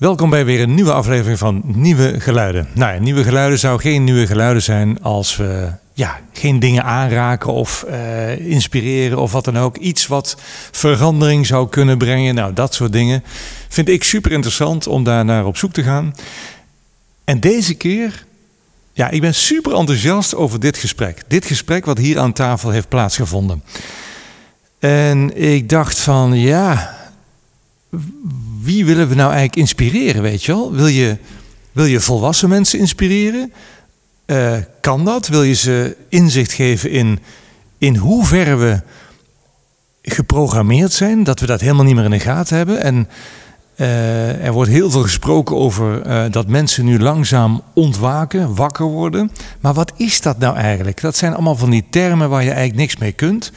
Welkom bij weer een nieuwe aflevering van Nieuwe Geluiden. Nou, Nieuwe Geluiden zou geen nieuwe geluiden zijn als we ja, geen dingen aanraken of uh, inspireren of wat dan ook. Iets wat verandering zou kunnen brengen. Nou, dat soort dingen vind ik super interessant om daar naar op zoek te gaan. En deze keer, ja, ik ben super enthousiast over dit gesprek. Dit gesprek wat hier aan tafel heeft plaatsgevonden. En ik dacht van, ja, wie willen we nou eigenlijk inspireren, weet je wel? Wil je, wil je volwassen mensen inspireren? Uh, kan dat? Wil je ze inzicht geven in, in hoeverre we geprogrammeerd zijn, dat we dat helemaal niet meer in de gaten hebben? En uh, er wordt heel veel gesproken over uh, dat mensen nu langzaam ontwaken, wakker worden. Maar wat is dat nou eigenlijk? Dat zijn allemaal van die termen waar je eigenlijk niks mee kunt.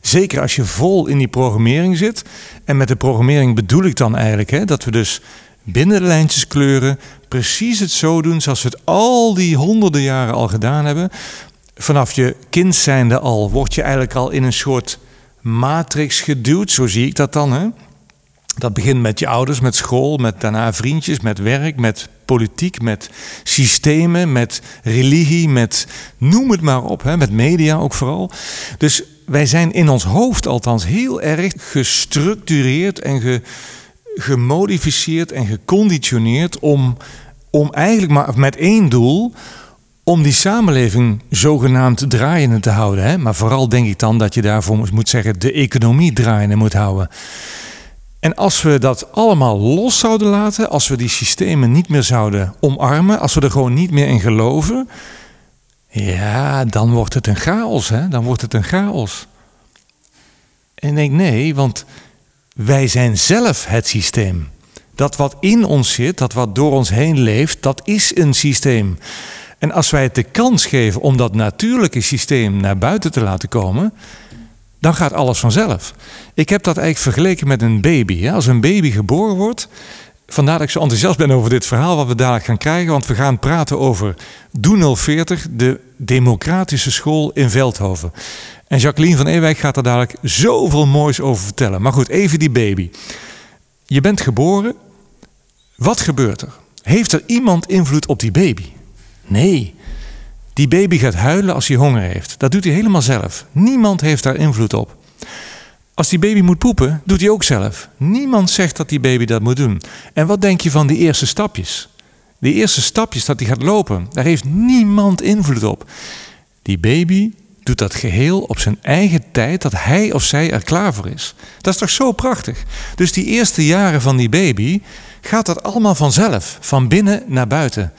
Zeker als je vol in die programmering zit. En met de programmering bedoel ik dan eigenlijk hè, dat we dus binnen de lijntjes kleuren precies het zo doen zoals we het al die honderden jaren al gedaan hebben. Vanaf je kind zijnde al word je eigenlijk al in een soort matrix geduwd, zo zie ik dat dan. Hè? Dat begint met je ouders, met school, met daarna vriendjes, met werk, met politiek, met systemen, met religie, met noem het maar op, hè, met media ook vooral. Dus wij zijn in ons hoofd althans heel erg gestructureerd en ge, gemodificeerd en geconditioneerd om, om eigenlijk maar met één doel, om die samenleving zogenaamd draaiende te houden. Hè? Maar vooral denk ik dan dat je daarvoor moet zeggen de economie draaiende moet houden. En als we dat allemaal los zouden laten, als we die systemen niet meer zouden omarmen, als we er gewoon niet meer in geloven, ja, dan wordt het een chaos, hè? Dan wordt het een chaos. En ik denk nee, want wij zijn zelf het systeem. Dat wat in ons zit, dat wat door ons heen leeft, dat is een systeem. En als wij het de kans geven om dat natuurlijke systeem naar buiten te laten komen, dan gaat alles vanzelf. Ik heb dat eigenlijk vergeleken met een baby. Als een baby geboren wordt, vandaar dat ik zo enthousiast ben over dit verhaal wat we dadelijk gaan krijgen, want we gaan praten over Doe 040, de democratische school in Veldhoven. En Jacqueline van Ewijk gaat er dadelijk zoveel moois over vertellen. Maar goed, even die baby. Je bent geboren. Wat gebeurt er? Heeft er iemand invloed op die baby? Nee. Die baby gaat huilen als hij honger heeft. Dat doet hij helemaal zelf. Niemand heeft daar invloed op. Als die baby moet poepen, doet hij ook zelf. Niemand zegt dat die baby dat moet doen. En wat denk je van die eerste stapjes? Die eerste stapjes dat hij gaat lopen, daar heeft niemand invloed op. Die baby doet dat geheel op zijn eigen tijd dat hij of zij er klaar voor is. Dat is toch zo prachtig? Dus die eerste jaren van die baby gaat dat allemaal vanzelf, van binnen naar buiten.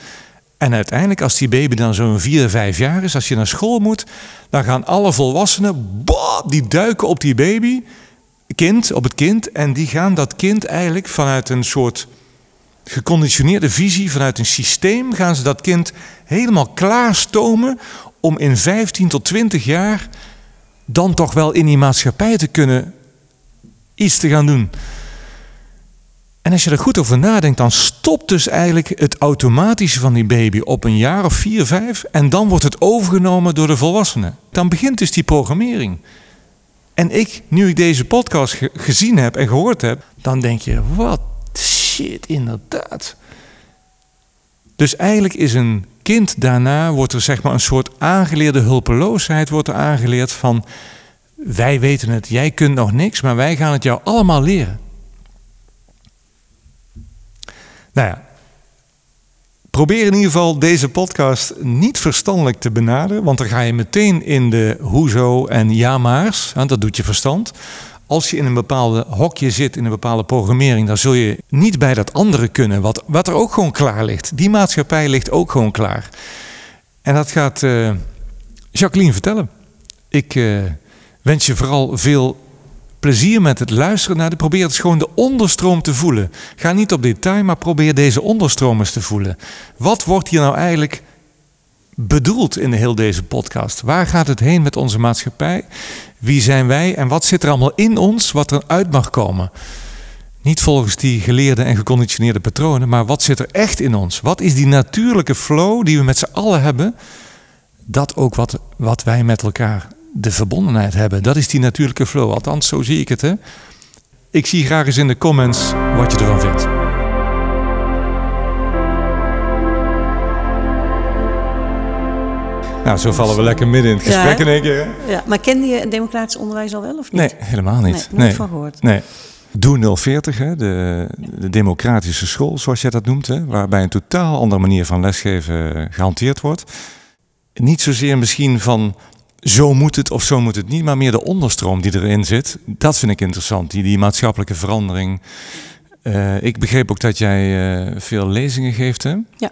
En uiteindelijk, als die baby dan zo'n 4, 5 jaar is, als je naar school moet, dan gaan alle volwassenen, boah, die duiken op die baby, kind, op het kind, en die gaan dat kind eigenlijk vanuit een soort geconditioneerde visie, vanuit een systeem, gaan ze dat kind helemaal klaarstomen om in 15 tot 20 jaar dan toch wel in die maatschappij te kunnen iets te gaan doen. En als je er goed over nadenkt, dan stopt dus eigenlijk het automatische van die baby op een jaar of vier, vijf. En dan wordt het overgenomen door de volwassenen. Dan begint dus die programmering. En ik, nu ik deze podcast gezien heb en gehoord heb, dan denk je, wat shit, inderdaad. Dus eigenlijk is een kind daarna, wordt er zeg maar een soort aangeleerde hulpeloosheid wordt er aangeleerd van, wij weten het, jij kunt nog niks, maar wij gaan het jou allemaal leren. Nou ja, probeer in ieder geval deze podcast niet verstandelijk te benaderen, want dan ga je meteen in de hoezo en ja maars, dat doet je verstand. Als je in een bepaalde hokje zit, in een bepaalde programmering, dan zul je niet bij dat andere kunnen, wat, wat er ook gewoon klaar ligt. Die maatschappij ligt ook gewoon klaar. En dat gaat uh, Jacqueline vertellen. Ik uh, wens je vooral veel plezier met het luisteren naar de. Probeer het gewoon de onderstroom te voelen. Ga niet op detail, maar probeer deze onderstroom eens te voelen. Wat wordt hier nou eigenlijk bedoeld in heel deze podcast? Waar gaat het heen met onze maatschappij? Wie zijn wij en wat zit er allemaal in ons wat er uit mag komen? Niet volgens die geleerde en geconditioneerde patronen, maar wat zit er echt in ons? Wat is die natuurlijke flow die we met z'n allen hebben? Dat ook wat, wat wij met elkaar de verbondenheid hebben. Dat is die natuurlijke flow. Althans, zo zie ik het. Hè? Ik zie graag eens in de comments wat je ervan vindt. Nou, zo vallen we lekker midden in het gesprek in één keer. Hè? Ja, maar kende je een democratisch onderwijs al wel of niet? Nee, helemaal niet. Nee, nooit nee. van gehoord. Nee. Doe 040, hè, de, de, democratische school, zoals jij dat noemt, hè, waarbij een totaal andere manier van lesgeven gehanteerd wordt. Niet zozeer misschien van zo moet het of zo moet het niet, maar meer de onderstroom die erin zit. Dat vind ik interessant, die, maatschappelijke verandering. Eh, ik begreep ook dat jij eh, veel lezingen geeft, hè? Ja.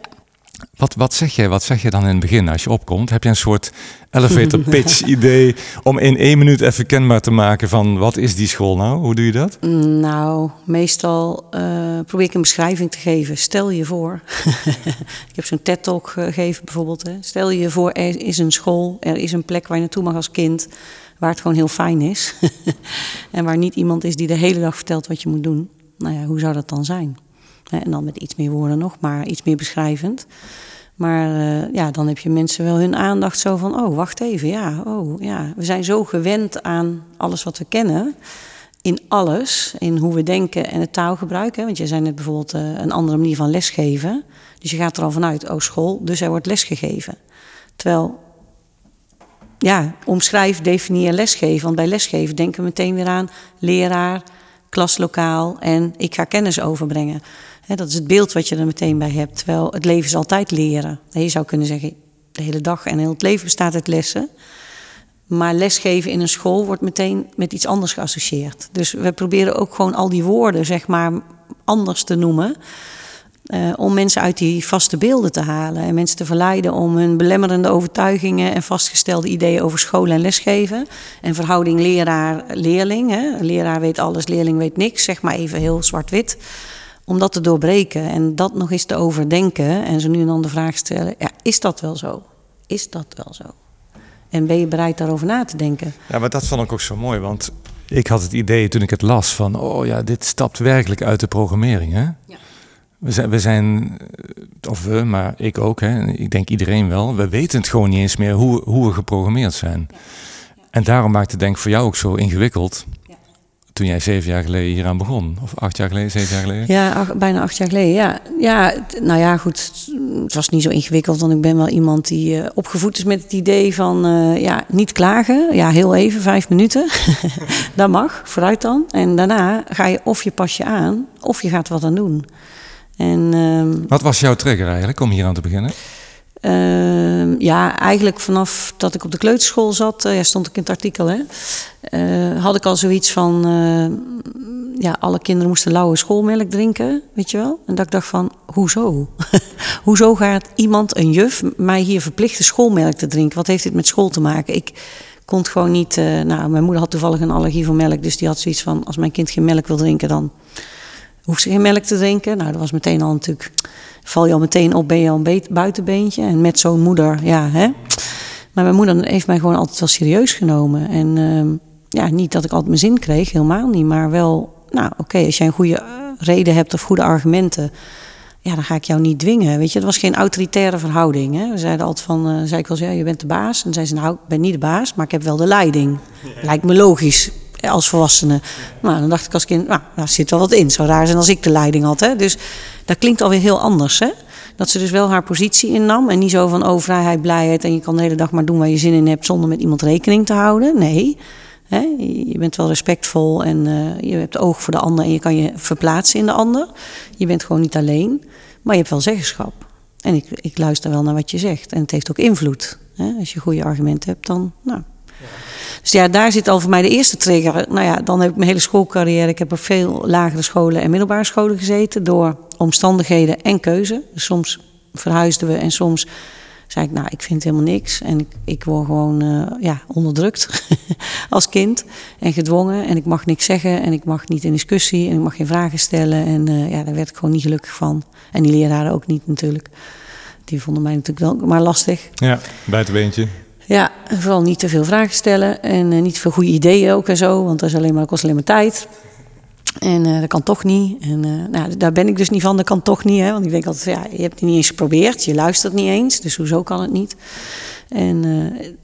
Wat, wat, zeg jij, wat zeg je dan in het begin als je opkomt? Heb je een soort elevator pitch idee om in één minuut even kenbaar te maken van wat is die school nou? Hoe doe je dat? Nou, meestal eh, probeer ik een beschrijving te geven. Stel je voor, ik heb zo'n TED-talk gegeven bijvoorbeeld. Hè. Stel je voor, er is een school, er is een plek waar je naartoe mag als kind, waar het gewoon heel fijn is. en waar niet iemand is die de hele dag vertelt wat je moet doen. Nou ja, hoe zou dat dan zijn? En dan met iets meer woorden nog, maar iets meer beschrijvend. Maar eh, ja, dan heb je mensen wel hun aandacht zo van, oh, wacht even, ja, oh, ja. We zijn zo gewend aan alles wat we kennen, in alles, in hoe we denken en het taalgebruik. Want je zei net bijvoorbeeld eh, een andere manier van lesgeven. Dus je gaat er al vanuit, oh, school, dus er wordt lesgegeven. Terwijl, ja, omschrijf, definieer lesgeven. Want bij lesgeven denken we meteen weer aan leraar, klaslokaal en ik ga kennis overbrengen. Dat is het beeld wat je er meteen bij hebt. Terwijl het leven is altijd leren. Je zou kunnen zeggen, de hele dag en heel het leven bestaat uit lessen. Maar lesgeven in een school wordt meteen met iets anders geassocieerd. Dus we proberen ook gewoon al die woorden, zeg maar, anders te noemen. eh, om mensen uit die vaste beelden te halen. En mensen te verleiden om hun belemmerende overtuigingen en vastgestelde ideeën over school en lesgeven. En verhouding leraar-leerling. leraar weet alles, leerling weet niks. Zeg maar even heel zwart-wit. Om dat te doorbreken en dat nog eens te overdenken. En zo nu en dan de vraag stellen: ja, is dat wel zo? Is dat wel zo? En ben je bereid daarover na te denken? Ja, maar dat vond ik ook zo mooi, want ik had het idee toen ik het las van, oh ja, dit stapt werkelijk uit de programmering, hè? Ja. We zijn, we zijn, of we, maar ik ook, hè? ik denk iedereen wel, we weten het gewoon niet eens meer hoe, hoe we geprogrammeerd zijn. En daarom maakte het denk ik voor jou ook zo ingewikkeld. Toen jij zeven jaar geleden hieraan begon. Of acht jaar geleden, zeven jaar geleden. Ja, ach- bijna acht jaar geleden. Ja, ja nou ja, goed. Het was niet zo ingewikkeld, want ik ben wel iemand die eh, opgevoed is met het idee van eh, ja, niet klagen. Ja, heel even, vijf minuten. dat mag, vooruit dan. En daarna ga je of je pas je aan, of je gaat wat aan doen. En ehm, Wat was jouw trigger eigenlijk om hier aan te beginnen? Ehm, ja, eigenlijk vanaf dat ik op de kleuterschool zat, eh, ja, stond ik in het artikel, hè, eh, had ik al zoiets van, eh, ja, alle kinderen moesten lauwe schoolmelk drinken, weet je wel. En dat ik dacht van, hoezo? hoezo gaat iemand, een juf, mij hier verplichten schoolmelk te drinken? Wat heeft dit met school te maken? Ik kon het gewoon niet, nou, mijn moeder had toevallig een allergie voor melk, dus die had zoiets van, als mijn kind geen melk wil drinken, dan hoeft ze geen melk te drinken. Nou, dat was meteen al natuurlijk. Val je al meteen op, ben je al een buitenbeentje. En met zo'n moeder, ja, hè. Maar mijn moeder heeft mij gewoon altijd wel serieus genomen. En ehm, ja, niet dat ik altijd mijn zin kreeg, helemaal niet. Maar wel, nou, oké, als jij een goede eh, reden hebt of goede argumenten. Ja, dan ga ik jou niet dwingen. Weet je, het was geen autoritaire verhouding. Hè? We zeiden altijd van, eh, zei ik wel eens, ja, je bent de baas. En zei ze, nou, ik ben niet de baas, maar ik heb wel de leiding. Lijkt me logisch als volwassene. Nou, dan dacht ik als kind, nou, daar zit wel wat in. Zou raar zijn als ik de leiding had. Hè? Dus dat klinkt alweer heel anders, hè? Dat ze dus wel haar positie innam. En niet zo van, oh, vrijheid, blijheid. En je kan de hele dag maar doen waar je zin in hebt zonder met iemand rekening te houden. Nee. Hè? Je bent wel respectvol en eh, je hebt oog voor de ander en je kan je verplaatsen in de ander. Je bent gewoon niet alleen, maar je hebt wel zeggenschap. En ik, ik luister wel naar wat je zegt. En het heeft ook invloed. Hè? Als je goede argumenten hebt, dan. Nou. Dus ja, daar zit al voor mij de eerste trigger. Nou ja, dan heb ik mijn hele schoolcarrière. Ik heb op veel lagere scholen en middelbare scholen gezeten. Door omstandigheden en keuze. Dus soms verhuisden we en soms zei ik, nou, ik vind helemaal niks. En ik, ik word gewoon eh, ja, onderdrukt als kind en gedwongen. En ik mag niks zeggen en ik mag niet in discussie en ik mag geen vragen stellen. En eh, ja, daar werd ik gewoon niet gelukkig van. En die leraren ook niet natuurlijk. Die vonden mij natuurlijk wel maar lastig. Ja, buitenbeentje. Ja, vooral niet te veel vragen stellen en eh, niet veel goede ideeën ook en zo, want dat is alleen maar, kost alleen maar tijd. En eh, dat kan toch niet. En eh, nou, daar ben ik dus niet van, dat kan toch niet. Hè? Want ik denk altijd, ja, je hebt het niet eens geprobeerd, je luistert niet eens, dus hoezo kan het niet? En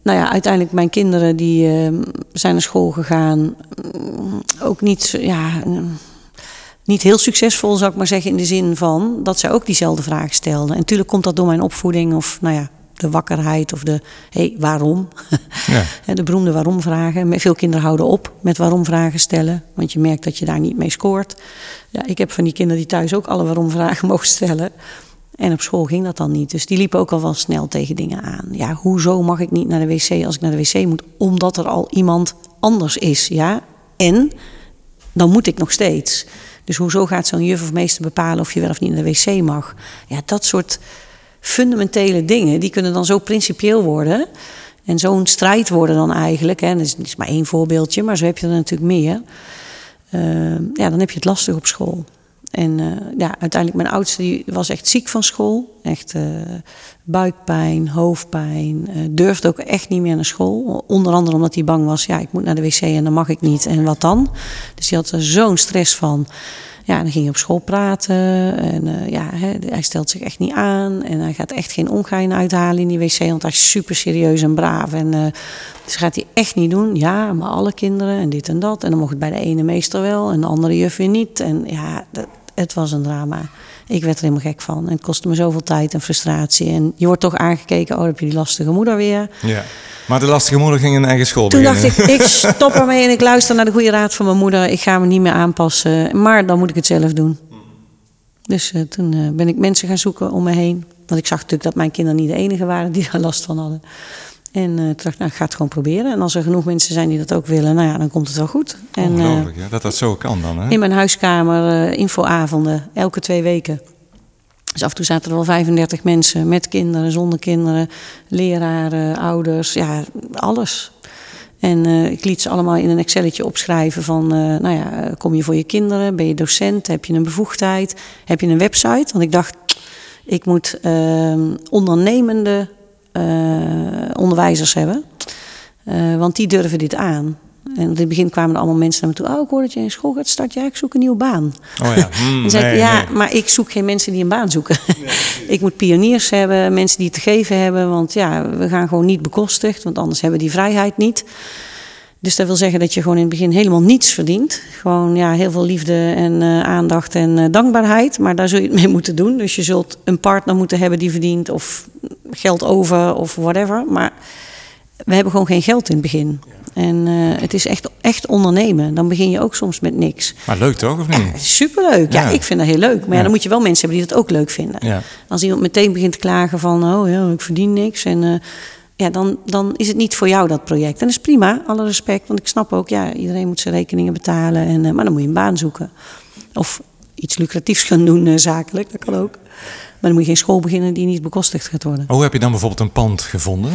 nou ja, uiteindelijk mijn kinderen die eh, zijn naar school gegaan, mm, ook niet, ja, mm, niet heel succesvol zou ik maar zeggen in de zin van dat zij ook diezelfde vragen stelden. En natuurlijk komt dat door mijn opvoeding of nou ja, de wakkerheid of de hé, hey, waarom? Ja. de beroemde waarom-vragen. Veel kinderen houden op met waarom-vragen stellen, want je merkt dat je daar niet mee scoort. Ja, ik heb van die kinderen die thuis ook alle waarom-vragen mogen stellen. En op school ging dat dan niet. Dus die liepen ook al wel snel tegen dingen aan. Ja, hoezo mag ik niet naar de wc als ik naar de wc moet? Omdat er al iemand anders is, ja. En dan moet ik nog steeds. Dus hoezo gaat zo'n juf of meester bepalen of je wel of niet naar de wc mag? Ja, dat soort fundamentele dingen, die kunnen dan zo principieel worden. En zo'n strijd worden dan eigenlijk. Hè. Dat is, maar één voorbeeldje, maar zo heb je er natuurlijk meer. Uh, ja, dan heb je het lastig op school. En uh, ja, uiteindelijk, mijn oudste die was echt ziek van school. Echt uh, buikpijn, hoofdpijn. Uh, durfde ook echt niet meer naar school. Onder andere omdat hij bang was, ja, ik moet naar de wc en dan mag ik niet. En wat dan? Dus die had er zo'n stress van. Ja, dan ging hij op school praten. En ja, hè, hij stelt zich echt niet aan. En hij gaat echt geen ongein uithalen in die wc. Want hij is super serieus en braaf. En, dus gaat hij echt niet doen. Ja, maar alle kinderen en dit en dat. En dan mocht het bij de ene meester wel en de andere juf niet. En ja, dat, het was een drama. Ik werd er helemaal gek van. En het kostte me zoveel tijd en frustratie. En je wordt toch aangekeken, oh, heb je die lastige moeder weer. Ja. Maar de lastige moeder ging in eigen school Toen beginnen. dacht ik, ik stop ermee en ik luister naar de goede raad van mijn moeder. Ik ga me niet meer aanpassen, maar dan moet ik het zelf doen. Dus uh, toen uh, ben ik mensen gaan zoeken om me heen. Want ik zag natuurlijk dat mijn kinderen niet de enige waren die daar last van hadden. En uh, toen dacht nou, ik ga het gewoon proberen. En als er genoeg mensen zijn die dat ook willen, nou ja, dan komt het wel goed. En, Ongelooflijk, ja, dat dat zo kan dan, hè? In mijn huiskamer, uh, infoavonden, elke twee weken. Dus af en toe zaten er wel 35 mensen met kinderen, zonder kinderen, leraren, ouders, ja, alles. En uh, ik liet ze allemaal in een Excelletje opschrijven van, nou ja, kom je voor je kinderen? Ben je docent? Heb je een bevoegdheid? Heb je een website? Want ik dacht, ik moet ehm, ondernemende uh, onderwijzers hebben. Uh, want die durven dit aan. En in het begin kwamen er allemaal mensen naar me toe. Oh, ik hoor dat je in school gaat starten. Ja, ik zoek een nieuwe baan. Oh ja. Mm, en zei nee, ik, ja, nee. maar ik zoek geen mensen die een baan zoeken. Nee, ik moet pioniers hebben, mensen die het te geven hebben. Want ja, we gaan gewoon niet bekostigd. Want anders hebben we die vrijheid niet. Dus dat wil zeggen dat je gewoon in het begin helemaal niets verdient. Gewoon ja, heel veel liefde en uh, aandacht en uh, dankbaarheid. Maar daar zul je het mee moeten doen. Dus je zult een partner moeten hebben die verdient. Of geld over of whatever. Maar we hebben gewoon geen geld in het begin. En uh, het is echt, echt ondernemen. Dan begin je ook soms met niks. Maar leuk toch, of niet? Superleuk. Ja, ja, ik vind dat heel leuk. Maar ja, dan moet je wel mensen hebben die dat ook leuk vinden. Als iemand meteen begint te klagen van... oh ja, ik verdien niks. En ja, dan, dan is het niet voor jou dat project. En dat is prima, alle respect. Want ik snap ook, ja, iedereen moet zijn rekeningen betalen. En, uh, maar dan moet je een baan zoeken. Of iets lucratiefs gaan doen, uh, zakelijk. Dat kan ook. Maar dan moet je geen school beginnen die niet bekostigd gaat worden. Hoe heb je dan bijvoorbeeld een pand gevonden?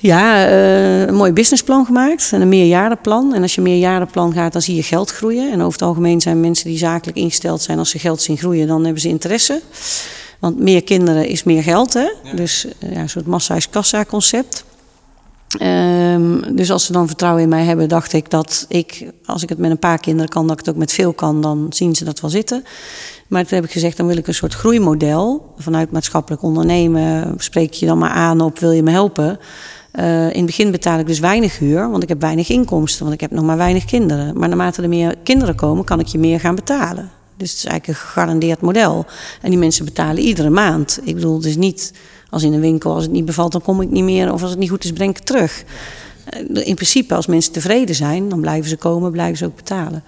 Ja, uh, een mooi businessplan gemaakt en een meerjarenplan. En als je meerjarenplan gaat, dan zie je geld groeien. En over het algemeen zijn mensen die zakelijk ingesteld zijn, als ze geld zien groeien, dan hebben ze interesse. Want meer kinderen is meer geld, hè? Ja. Dus ja, een soort massa-kassa-concept. Um, dus als ze dan vertrouwen in mij hebben, dacht ik dat ik, als ik het met een paar kinderen kan, dat ik het ook met veel kan, dan zien ze dat wel zitten. Maar toen heb ik gezegd, dan wil ik een soort groeimodel vanuit maatschappelijk ondernemen. Spreek je dan maar aan op, wil je me helpen? Uh, in het begin betaal ik dus weinig huur, want ik heb weinig inkomsten, want ik heb nog maar weinig kinderen. Maar naarmate er meer kinderen komen, kan ik je meer gaan betalen. Dus het is eigenlijk een gegarandeerd model. En die mensen betalen iedere maand. Ik bedoel, het is niet als in een winkel, als het niet bevalt, dan kom ik niet meer. Of als het niet goed is, breng ik het terug. Uh, in principe, als mensen tevreden zijn, dan blijven ze komen, blijven ze ook betalen.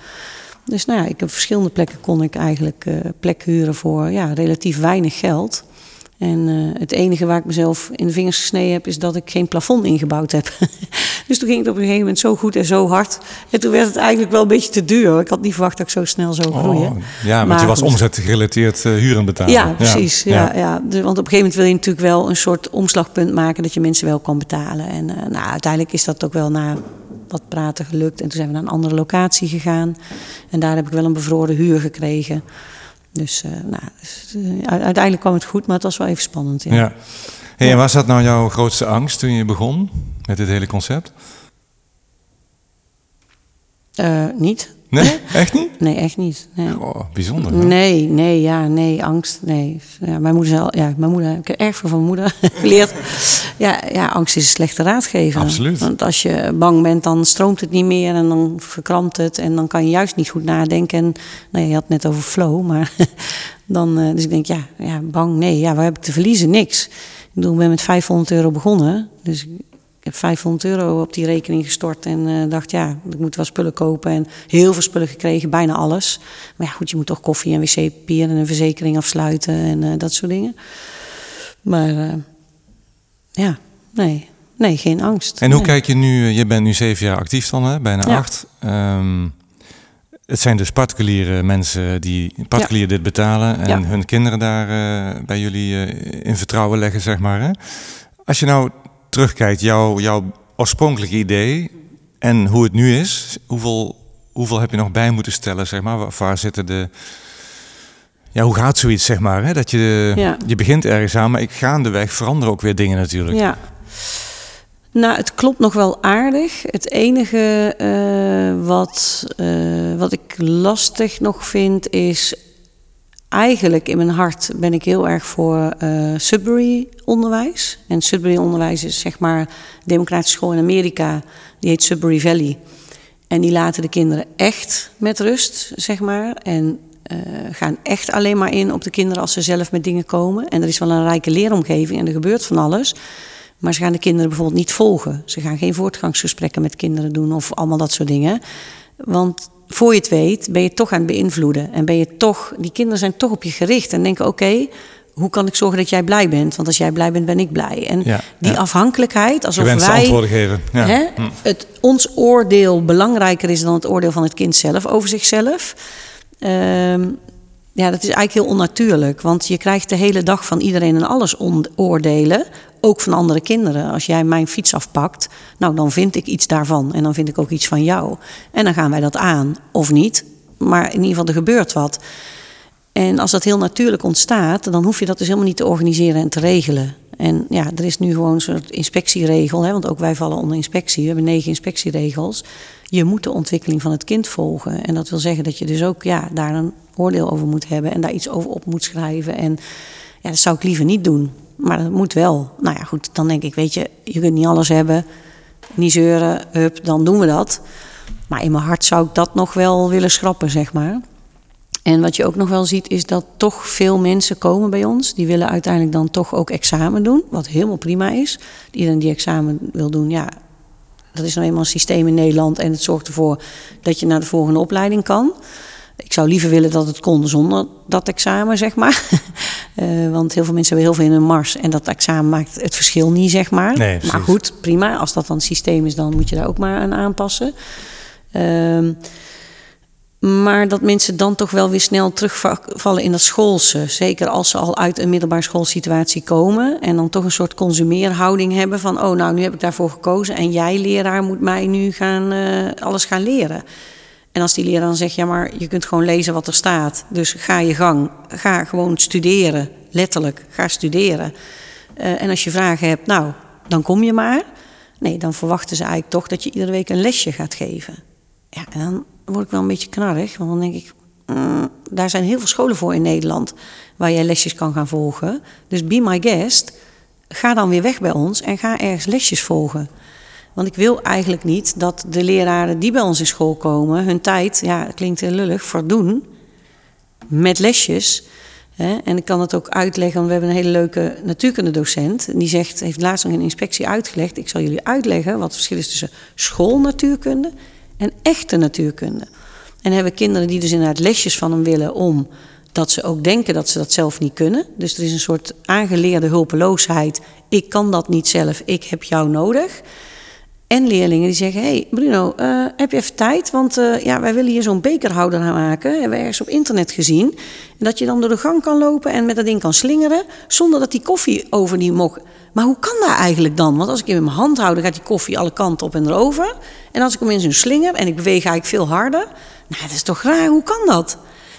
Dus nou ja, ik op verschillende plekken kon ik eigenlijk uh, plek huren voor ja, relatief weinig geld. En uh, het enige waar ik mezelf in de vingers gesneden heb, is dat ik geen plafond ingebouwd heb. dus toen ging het op een gegeven moment zo goed en zo hard. En toen werd het eigenlijk wel een beetje te duur. Ik had niet verwacht dat ik zo snel zou groeien. Oh, ja, want maar, je was omzetgerelateerd uh, huren betalen. Ja, precies. Ja, ja. ja. Dus, want op een gegeven moment wil je natuurlijk wel een soort omslagpunt maken dat je mensen wel kan betalen. En uh, nou, uiteindelijk is dat ook wel na wat praten gelukt. En toen zijn we naar een andere locatie gegaan. En daar heb ik wel een bevroren huur gekregen. Dus, uh, nou, dus uiteindelijk kwam het goed, maar het was wel even spannend. Ja. ja. Hey. En was dat nou jouw grootste angst toen je begon met dit hele concept? Uh, niet. Nee, echt niet? Nee, echt niet. Nee. Bijzonder. Hè? Nee, nee, ja, nee, angst, nee. Ja, mijn moeder zal, ja, mijn moeder, ik heb erg veel van mijn moeder geleerd. Ja, ja, angst is een slechte raadgever. Absoluut. Want als je bang bent, dan stroomt het niet meer en dan verkrampt het en dan kan je juist niet goed nadenken. En, nou, je had het net over flow, maar dan, uh, dus ik denk, ja, ja, bang, nee, ja, waar heb ik te verliezen? Niks. Ik bedoel, ik ben met 500 euro begonnen, dus ik heb 500 euro op die rekening gestort en uh, dacht, ja, ik moet wel spullen kopen. En heel veel spullen gekregen, bijna alles. Maar ja, goed, je moet toch koffie en wc-papier en een verzekering afsluiten en uh, dat soort dingen. Maar uh, ja, nee, nee, geen angst. En hoe nee. kijk je nu, je bent nu zeven jaar actief dan, hè? bijna Ja. acht. Ehm, het zijn dus particuliere mensen die particulier dit betalen en Ja. hun kinderen daar eh, bij jullie eh, in vertrouwen leggen, zeg maar. Hè? Als je nou terugkijkt, jouw, jouw oorspronkelijke idee en hoe het nu is, hoeveel, hoeveel heb je nog bij moeten stellen, zeg maar? Waar, waar zitten de... Ja, hoe gaat zoiets, zeg maar? Hè? Dat je, Ja. je begint ergens aan, maar ik gaandeweg veranderen ook weer dingen natuurlijk. Ja. Nou, het klopt nog wel aardig. Het enige eh, wat, eh, wat ik lastig nog vind is... Eigenlijk in mijn hart ben ik heel erg voor eh Sudbury-onderwijs. En Sudbury-onderwijs is zeg maar democratische school in Amerika. Die heet Sudbury Valley. En die laten de kinderen echt met rust, zeg maar. En eh, gaan echt alleen maar in op de kinderen als ze zelf met dingen komen. En er is wel een rijke leeromgeving en er gebeurt van alles. Maar ze gaan de kinderen bijvoorbeeld niet volgen. Ze gaan geen voortgangsgesprekken met kinderen doen of allemaal dat soort dingen. Want voor je het weet ben je toch aan het beïnvloeden. En ben je toch, die kinderen zijn toch op je gericht. En denken, oké, hoe kan ik zorgen dat jij blij bent? Want als jij blij bent, ben ik blij. En Ja, die ja. afhankelijkheid, alsof wij... antwoorden geven. Ja. Hè, Hm. het, ons oordeel belangrijker is dan het oordeel van het kind zelf over zichzelf. Ehm, ja, dat is eigenlijk heel onnatuurlijk. Want je krijgt de hele dag van iedereen en alles oordelen. Ook van andere kinderen. Als jij mijn fiets afpakt, nou dan vind ik iets daarvan. En dan vind ik ook iets van jou. En dan gaan wij dat aan. Of niet. Maar in ieder geval, er gebeurt wat. En als dat heel natuurlijk ontstaat, dan hoef je dat dus helemaal niet te organiseren en te regelen. En ja, er is nu gewoon een soort inspectieregel, hè, want ook wij vallen onder inspectie. We hebben negen inspectieregels. Je moet de ontwikkeling van het kind volgen. En dat wil zeggen dat je dus ook ja, daar een oordeel over moet hebben en daar iets over op moet schrijven. En ja, dat zou ik liever niet doen. Maar dat moet wel. Nou ja, goed, dan denk ik, weet je, je kunt niet alles hebben. Niet zeuren, hup, dan doen we dat. Maar in mijn hart zou ik dat nog wel willen schrappen, zeg maar. En wat je ook nog wel ziet, is dat toch veel mensen komen bij ons. Die willen uiteindelijk dan toch ook examen doen. Wat helemaal prima is. Iedereen die examen wil doen, ja, dat is nou eenmaal een systeem in Nederland. En het zorgt ervoor dat je naar de volgende opleiding kan. Ik zou liever willen dat het kon zonder dat examen, zeg maar. Eh, want heel veel mensen hebben heel veel in hun mars. En dat examen maakt het verschil niet, zeg maar. Nee, maar goed, prima. Als dat dan het systeem is, dan moet je daar ook maar aan aanpassen. Ehm, maar dat mensen dan toch wel weer snel terugvallen in dat schoolse. Zeker als ze al uit een middelbare schoolsituatie komen. En dan toch een soort consumeerhouding hebben van... oh, nou, nu heb ik daarvoor gekozen... en jij, leraar, moet mij nu gaan, eh, alles gaan leren. En als die leraar dan zegt... ja, maar je kunt gewoon lezen wat er staat. Dus ga je gang. Ga gewoon studeren. Letterlijk, ga studeren. Eh, en als je vragen hebt, nou, dan kom je maar. Nee, dan verwachten ze eigenlijk toch... dat je iedere week een lesje gaat geven. Ja, en dan word ik wel een beetje knarrig. Want dan denk ik, mm, daar zijn heel veel scholen voor in Nederland waar jij lesjes kan gaan volgen. Dus be my guest. Ga dan weer weg bij ons en ga ergens lesjes volgen. Want ik wil eigenlijk niet dat de leraren die bij ons in school komen, hun tijd, ja, klinkt heel lullig, verdoen met lesjes. Hè? En ik kan het ook uitleggen, want we hebben een hele leuke natuurkundedocent. En die zegt, heeft laatst nog een inspectie uitgelegd: ik zal jullie uitleggen wat het verschil is tussen schoolnatuurkunde en echte natuurkunde. En hebben kinderen die dus inderdaad lesjes van hem willen om dat ze ook denken dat ze dat zelf niet kunnen. Dus er is een soort aangeleerde hulpeloosheid. Ik kan dat niet zelf, ik heb jou nodig. En leerlingen die zeggen: hey Bruno, eh, heb je even tijd? Want eh, ja, wij willen hier zo'n bekerhouder gaan maken. Hebben we ergens op internet gezien. En dat je dan door de gang kan lopen en met dat ding kan slingeren. zonder dat die koffie over die mok. Maar hoe kan dat eigenlijk dan? Want als ik hem in mijn hand hou, dan gaat die koffie alle kanten op en erover. En als ik hem in zo'n slinger en ik beweeg eigenlijk veel harder. Nou, dat is toch raar? Hoe kan dat?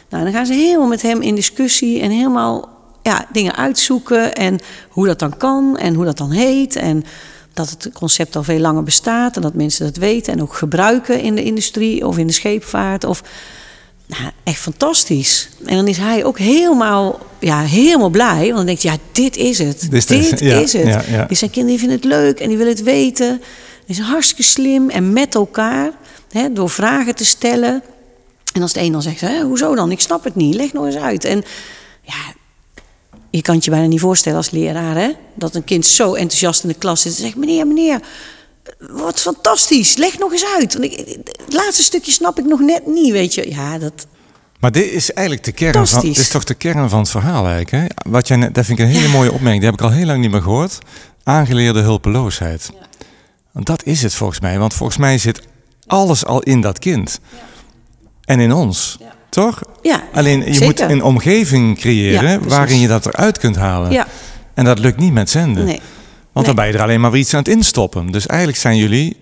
Nou, dan gaan ze helemaal met hem in discussie en helemaal ja, dingen uitzoeken. En hoe dat dan kan en hoe dat dan heet. En dat het concept al veel langer bestaat en dat mensen dat weten en ook gebruiken in de industrie of in de scheepvaart. Of, nou, echt fantastisch. En dan is hij ook helemaal, ja, helemaal blij. Want dan denkt hij, ja, dit is het. Dit dit is- ja, is het. ja, ja. Dus zijn kinderen vinden het leuk en die willen het weten. Die zijn hartstikke slim en met elkaar, hè, door vragen te stellen. En als de een dan zegt, hè, hoezo dan? Ik snap het niet, leg nog eens uit. En ja, je kan het je bijna niet voorstellen als leraar, hè? Dat een kind zo enthousiast in de klas zit en zegt: Meneer, meneer, wat fantastisch, leg nog eens uit. Want ik, het laatste stukje snap ik nog net niet, weet je. Ja, dat. Maar dit is eigenlijk de kern van, dit is toch de kern van het verhaal eigenlijk. Hè? Wat jij dat vind ik een hele Ja. mooie opmerking. Die heb ik al heel lang niet meer gehoord. Aangeleerde hulpeloosheid. Want dat is het volgens mij. Want volgens mij zit alles al in dat kind. En in ons. Ja. Toch? Ja, Alleen je zeker. moet een omgeving creëren Ja, waarin je dat eruit kunt halen. Ja, En dat lukt niet met zenden. nee. Want dan ben je er alleen maar weer iets aan het instoppen. Dus eigenlijk zijn jullie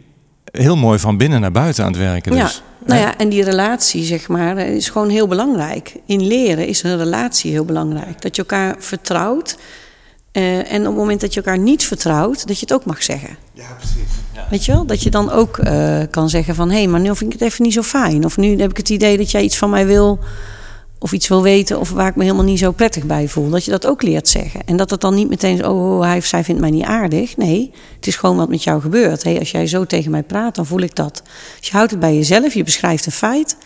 heel mooi van binnen naar buiten aan het werken. Ja, Dus, nou ja, en die relatie, zeg maar, is gewoon heel belangrijk. In leren is een relatie heel belangrijk. Dat je elkaar vertrouwt. Eh, en op het moment dat je elkaar niet vertrouwt, dat je het ook mag zeggen. Ja, precies. Ja. Weet je wel? Dat je dan ook eh, kan zeggen van... hé, hey, maar nu vind ik het even niet zo fijn. Of nu heb ik het idee dat jij iets van mij wil... of iets wil weten of waar ik me helemaal niet zo prettig bij voel. Dat je dat ook leert zeggen. En dat het dan niet meteen is... oh, hij of zij vindt mij niet aardig. Nee, het is gewoon wat met jou gebeurt. Hey, als jij zo tegen mij praat, dan voel ik dat. Dus je houdt het bij jezelf, je beschrijft een feit...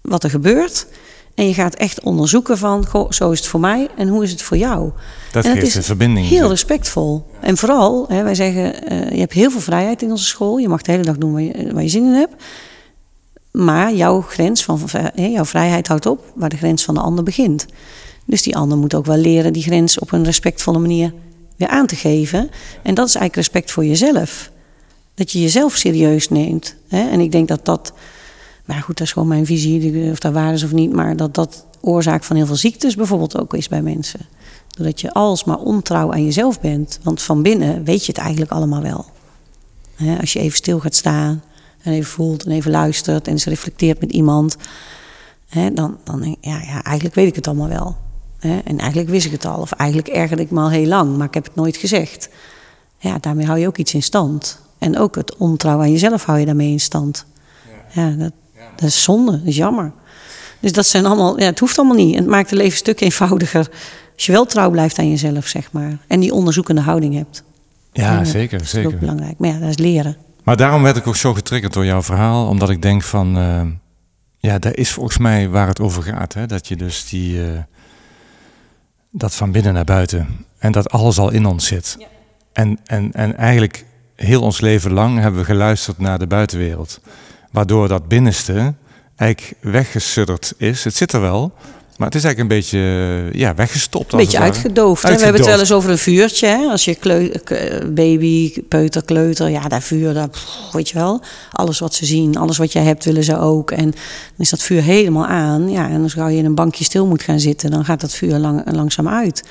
wat er gebeurt... En je gaat echt onderzoeken van, goh, zo is het voor mij en hoe is het voor jou? Dat en geeft is een verbinding. Heel respectvol. En vooral, hè, wij zeggen, eh, je hebt heel veel vrijheid in onze school. Je mag de hele dag doen waar je, waar je zin in hebt. Maar jouw grens van, van- hè, jouw vrijheid houdt op waar de grens van de ander begint. Dus die ander moet ook wel leren die grens op een respectvolle manier weer aan te geven. En dat is eigenlijk respect voor jezelf. Dat je jezelf serieus neemt. Hè? En ik denk dat dat, maar goed, dat is gewoon mijn visie, of dat waar is of niet, maar dat dat oorzaak van heel veel ziektes bijvoorbeeld ook is bij mensen. Doordat je alsmaar ontrouw aan jezelf bent. Want van binnen weet je het eigenlijk allemaal wel. Als je even stil gaat staan en even voelt en even luistert en eens reflecteert met iemand. Dan, dan denk ik, ja, ja, eigenlijk weet ik het allemaal wel. En eigenlijk wist ik het al. Of eigenlijk ergerde ik me al heel lang, maar ik heb het nooit gezegd. Ja, daarmee hou je ook iets in stand. En ook het ontrouw aan jezelf hou je daarmee in stand. Ja, dat, dat is zonde, dat is jammer. Dus dat zijn allemaal, ja, het hoeft allemaal niet. En het maakt het leven een stuk eenvoudiger. Als je wel trouw blijft aan jezelf, zeg maar. En die onderzoekende houding hebt. Ja, zeker, Dat is ook zeker. belangrijk. Maar ja, dat is leren. Maar daarom werd ik ook zo getriggerd door jouw verhaal. Omdat ik denk van... eh, ja, dat is volgens mij waar het over gaat. Hè? Dat je dus die... eh, dat van binnen naar buiten. En dat alles al in ons zit. Ja. En, en, en eigenlijk heel ons leven lang hebben we geluisterd naar de buitenwereld. Waardoor dat binnenste eigenlijk weggesudderd is. Het zit er wel. Maar het is eigenlijk een beetje eh, ja, weggestopt. Een beetje uitgedoofd. We hebben het wel eens over een vuurtje. Hè? Als je baby, peuter, kleuter, ja, daar vuur, pff, weet je wel. Alles wat ze zien, alles wat jij hebt, willen ze ook. En dan is dat vuur helemaal aan. Ja, en als je in een bankje stil moet gaan zitten, dan gaat dat vuur lang, langzaam uit.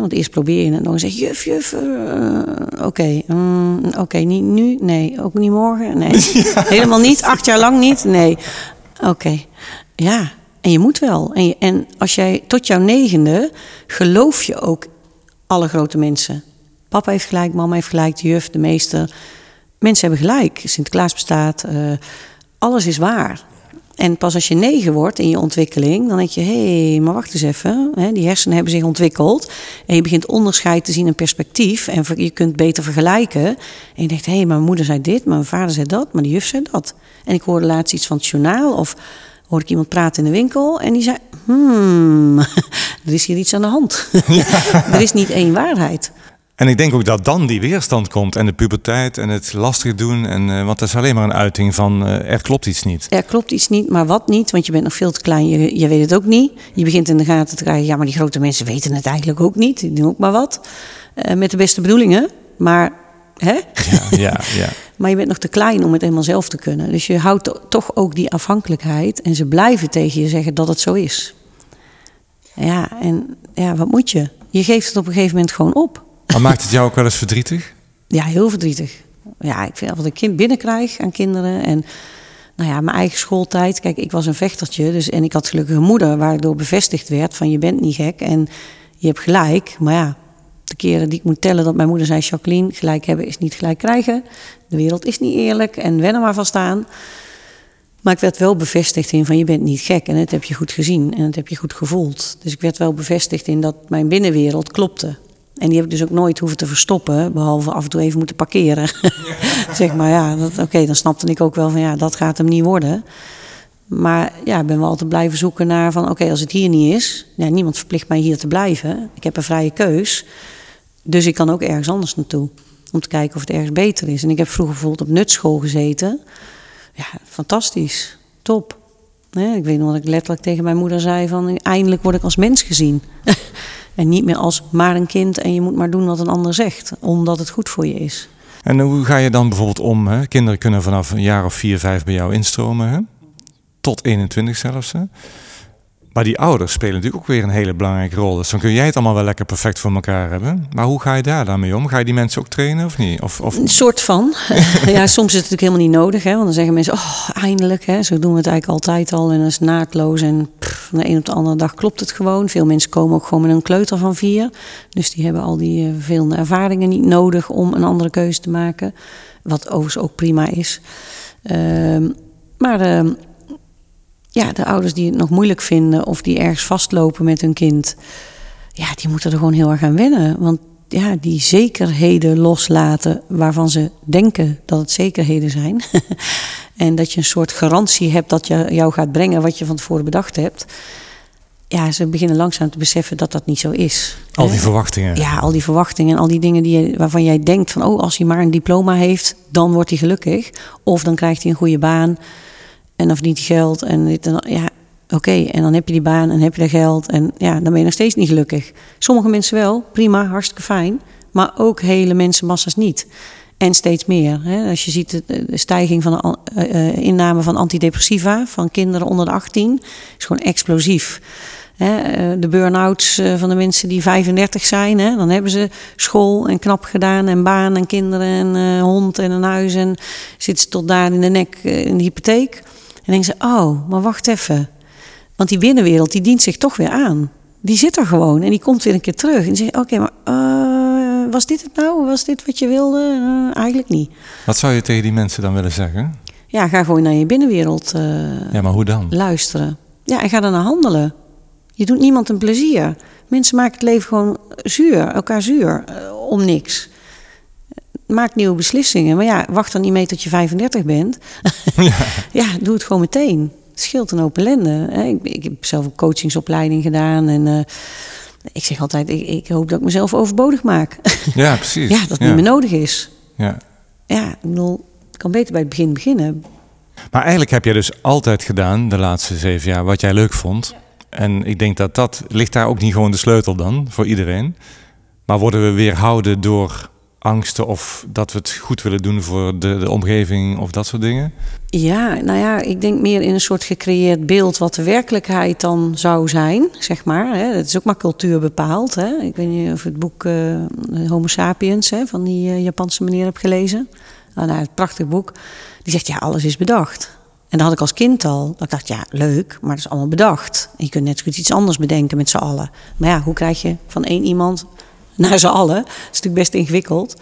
Want eerst probeer je het nog en zeg je, juf, juf, eh, oké, mm, oké, niet nu, nee, ook niet morgen, nee. Helemaal niet, acht jaar lang niet, nee. Oké, ja, en je moet wel. En, je- en als jij tot jouw negende geloof je ook alle grote mensen. Papa heeft gelijk, mama heeft gelijk, de juf, de meester. Mensen hebben gelijk. Sinterklaas bestaat. eh, alles is waar. En pas als je negen wordt in je ontwikkeling, dan denk je: hé, hey, maar wacht eens even. Hè, die hersenen hebben zich ontwikkeld. En je begint onderscheid te zien in perspectief. En je kunt beter vergelijken. En je denkt: hé, hey, mijn moeder zei dit, mijn vader zei dat, maar die juf zei dat. En ik hoorde laatst iets van het journaal. Of hoorde ik iemand praten in de winkel. En die zei: hmm, er is hier iets aan de hand. er is niet één waarheid. En ik denk ook dat dan die weerstand komt en de puberteit en het lastig doen. En, eh, want dat is alleen maar een uiting van eh, er klopt iets niet. Er klopt iets niet, maar wat niet? Want je bent nog veel te klein, je, je weet het ook niet. Je begint in de gaten te krijgen, ja, maar die grote mensen weten het eigenlijk ook niet. Die doen ook maar wat. Eh, met de beste bedoelingen, maar, hè? Ja, ja, ja. maar je bent nog te klein om het helemaal zelf te kunnen. Dus je houdt to- toch ook die afhankelijkheid. En ze blijven tegen je zeggen dat het zo is. Ja, en ja, wat moet je? Je geeft het op een gegeven moment gewoon op. Maar maakt het jou ook wel eens verdrietig? Ja, heel verdrietig. Ja, ik vind wat ik kind binnenkrijg aan kinderen. En nou ja, mijn eigen schooltijd. Kijk, ik was een vechtertje. Dus, en ik had gelukkig een moeder waardoor bevestigd werd van je bent niet gek. En je hebt gelijk. Maar ja, de keren die ik moet tellen dat mijn moeder zei: Jacqueline, gelijk hebben is niet gelijk krijgen. De wereld is niet eerlijk en wen er maar van staan. Maar ik werd wel bevestigd in van je bent niet gek en het heb je goed gezien en het heb je goed gevoeld. Dus ik werd wel bevestigd in dat mijn binnenwereld klopte. En die heb ik dus ook nooit hoeven te verstoppen, behalve af en toe even moeten parkeren. zeg maar ja, oké, dan snapte ik ook wel van ja, dat gaat hem niet worden. Maar ja, ben wel altijd blijven zoeken naar van oké, als het hier niet is, ja, niemand verplicht mij hier te blijven. Ik heb een vrije keus. Dus ik kan ook ergens anders naartoe. Om te kijken of het ergens beter is. En ik heb vroeger bijvoorbeeld op nutschool gezeten. Ja, fantastisch. Top. ik weet nog dat ik letterlijk tegen mijn moeder zei van eindelijk word ik als mens gezien. en niet meer als maar een kind en je moet maar doen wat een ander zegt. Omdat het goed voor je is. En hoe ga je dan bijvoorbeeld om? Hè? Kinderen kunnen vanaf een jaar of vier, vijf bij jou instromen. Hè? tot 21 zelfs. Hè? Maar die ouders spelen natuurlijk ook weer een hele belangrijke rol. Dus dan kun jij het allemaal wel lekker perfect voor elkaar hebben. Maar hoe ga je daar dan mee om? Ga je die mensen ook trainen of niet? Of, of... Een soort van. ja, soms is het natuurlijk helemaal niet nodig. Hè? Want dan zeggen mensen, oh, eindelijk. Hè? Zo doen we het eigenlijk altijd al. En dat is naadloos. En van de een op de andere dag klopt het gewoon. Veel mensen komen ook gewoon met een kleuter van vier. Dus die hebben al die uh, vervelende ervaringen niet nodig om een andere keuze te maken. Wat overigens ook prima is. Uh, maar... Uh, ja, de ouders die het nog moeilijk vinden of die ergens vastlopen met hun kind, ja, die moeten er gewoon heel erg aan wennen. Want ja, die zekerheden loslaten waarvan ze denken dat het zekerheden zijn. en dat je een soort garantie hebt dat je jou gaat brengen wat je van tevoren bedacht hebt. Ja, ze beginnen langzaam te beseffen dat dat niet zo is. Al die verwachtingen. Ja, al die verwachtingen en al die dingen die je, waarvan jij denkt van... oh, als hij maar een diploma heeft, dan wordt hij gelukkig. Of dan krijgt hij een goede baan. En verdient hij geld. En dit en ja, oké. En dan heb je die baan en heb je dat geld. En ja, dan ben je nog steeds niet gelukkig. Sommige mensen wel, prima, hartstikke fijn. Maar ook hele mensenmassa's niet. En steeds meer. Hè. Als je ziet de, stijging van de uh, inname van antidepressiva van kinderen onder de 18, is gewoon explosief. Hè. De burn-outs van de mensen die 35 zijn, dan hebben ze school en knap gedaan en baan en kinderen en hond en een huis en zitten ze tot daar in de nek in de hypotheek. En denken ze, oh, maar wacht even. Want die binnenwereld, die dient zich toch weer aan. Die zit er gewoon en die komt weer een keer terug. En die zegt, oké, maar uh, was dit het nou? Was dit wat je wilde? Uh, eigenlijk niet. Wat zou je tegen die mensen dan willen zeggen? Ja, ga gewoon naar je binnenwereld uh, ja, maar hoe dan? luisteren. Ja, en ga naar handelen. Je doet niemand een plezier. Mensen maken het leven gewoon zuur, elkaar zuur, om niks maak nieuwe beslissingen. Maar ja, wacht dan niet mee tot je 35 bent. Ja, ja doe het gewoon meteen. Het scheelt een open ellende. Ik, ik heb zelf een coachingsopleiding gedaan en... Uh, ik zeg altijd, ik, ik, hoop dat ik mezelf overbodig maak. Ja, precies. ja, dat het niet meer nodig is. Ja. Ja, ik bedoel, ik kan beter bij het begin beginnen. Maar eigenlijk heb jij dus altijd gedaan, de laatste zeven jaar, wat jij leuk vond. En ik denk dat dat, ligt daar ook niet gewoon de sleutel dan, voor iedereen. Maar worden we weerhouden door angsten of dat we het goed willen doen voor de, de omgeving of dat soort dingen? Ja, nou ja, ik denk meer in een soort gecreëerd beeld wat de werkelijkheid dan zou zijn, zeg maar. Het is ook maar cultuur bepaald. Hè. Ik weet niet of het boek uh, Homo sapiens hè, van die uh, Japanse meneer heb gelezen. Nou, het prachtig boek. Die zegt, ja, alles is bedacht. En dat had ik als kind al. Ik dacht, ja, leuk, maar dat is allemaal bedacht. Je kunt net goed iets anders bedenken met z'n allen. Maar ja, hoe krijg je van één iemand naar z'n allen. Dat is natuurlijk best ingewikkeld.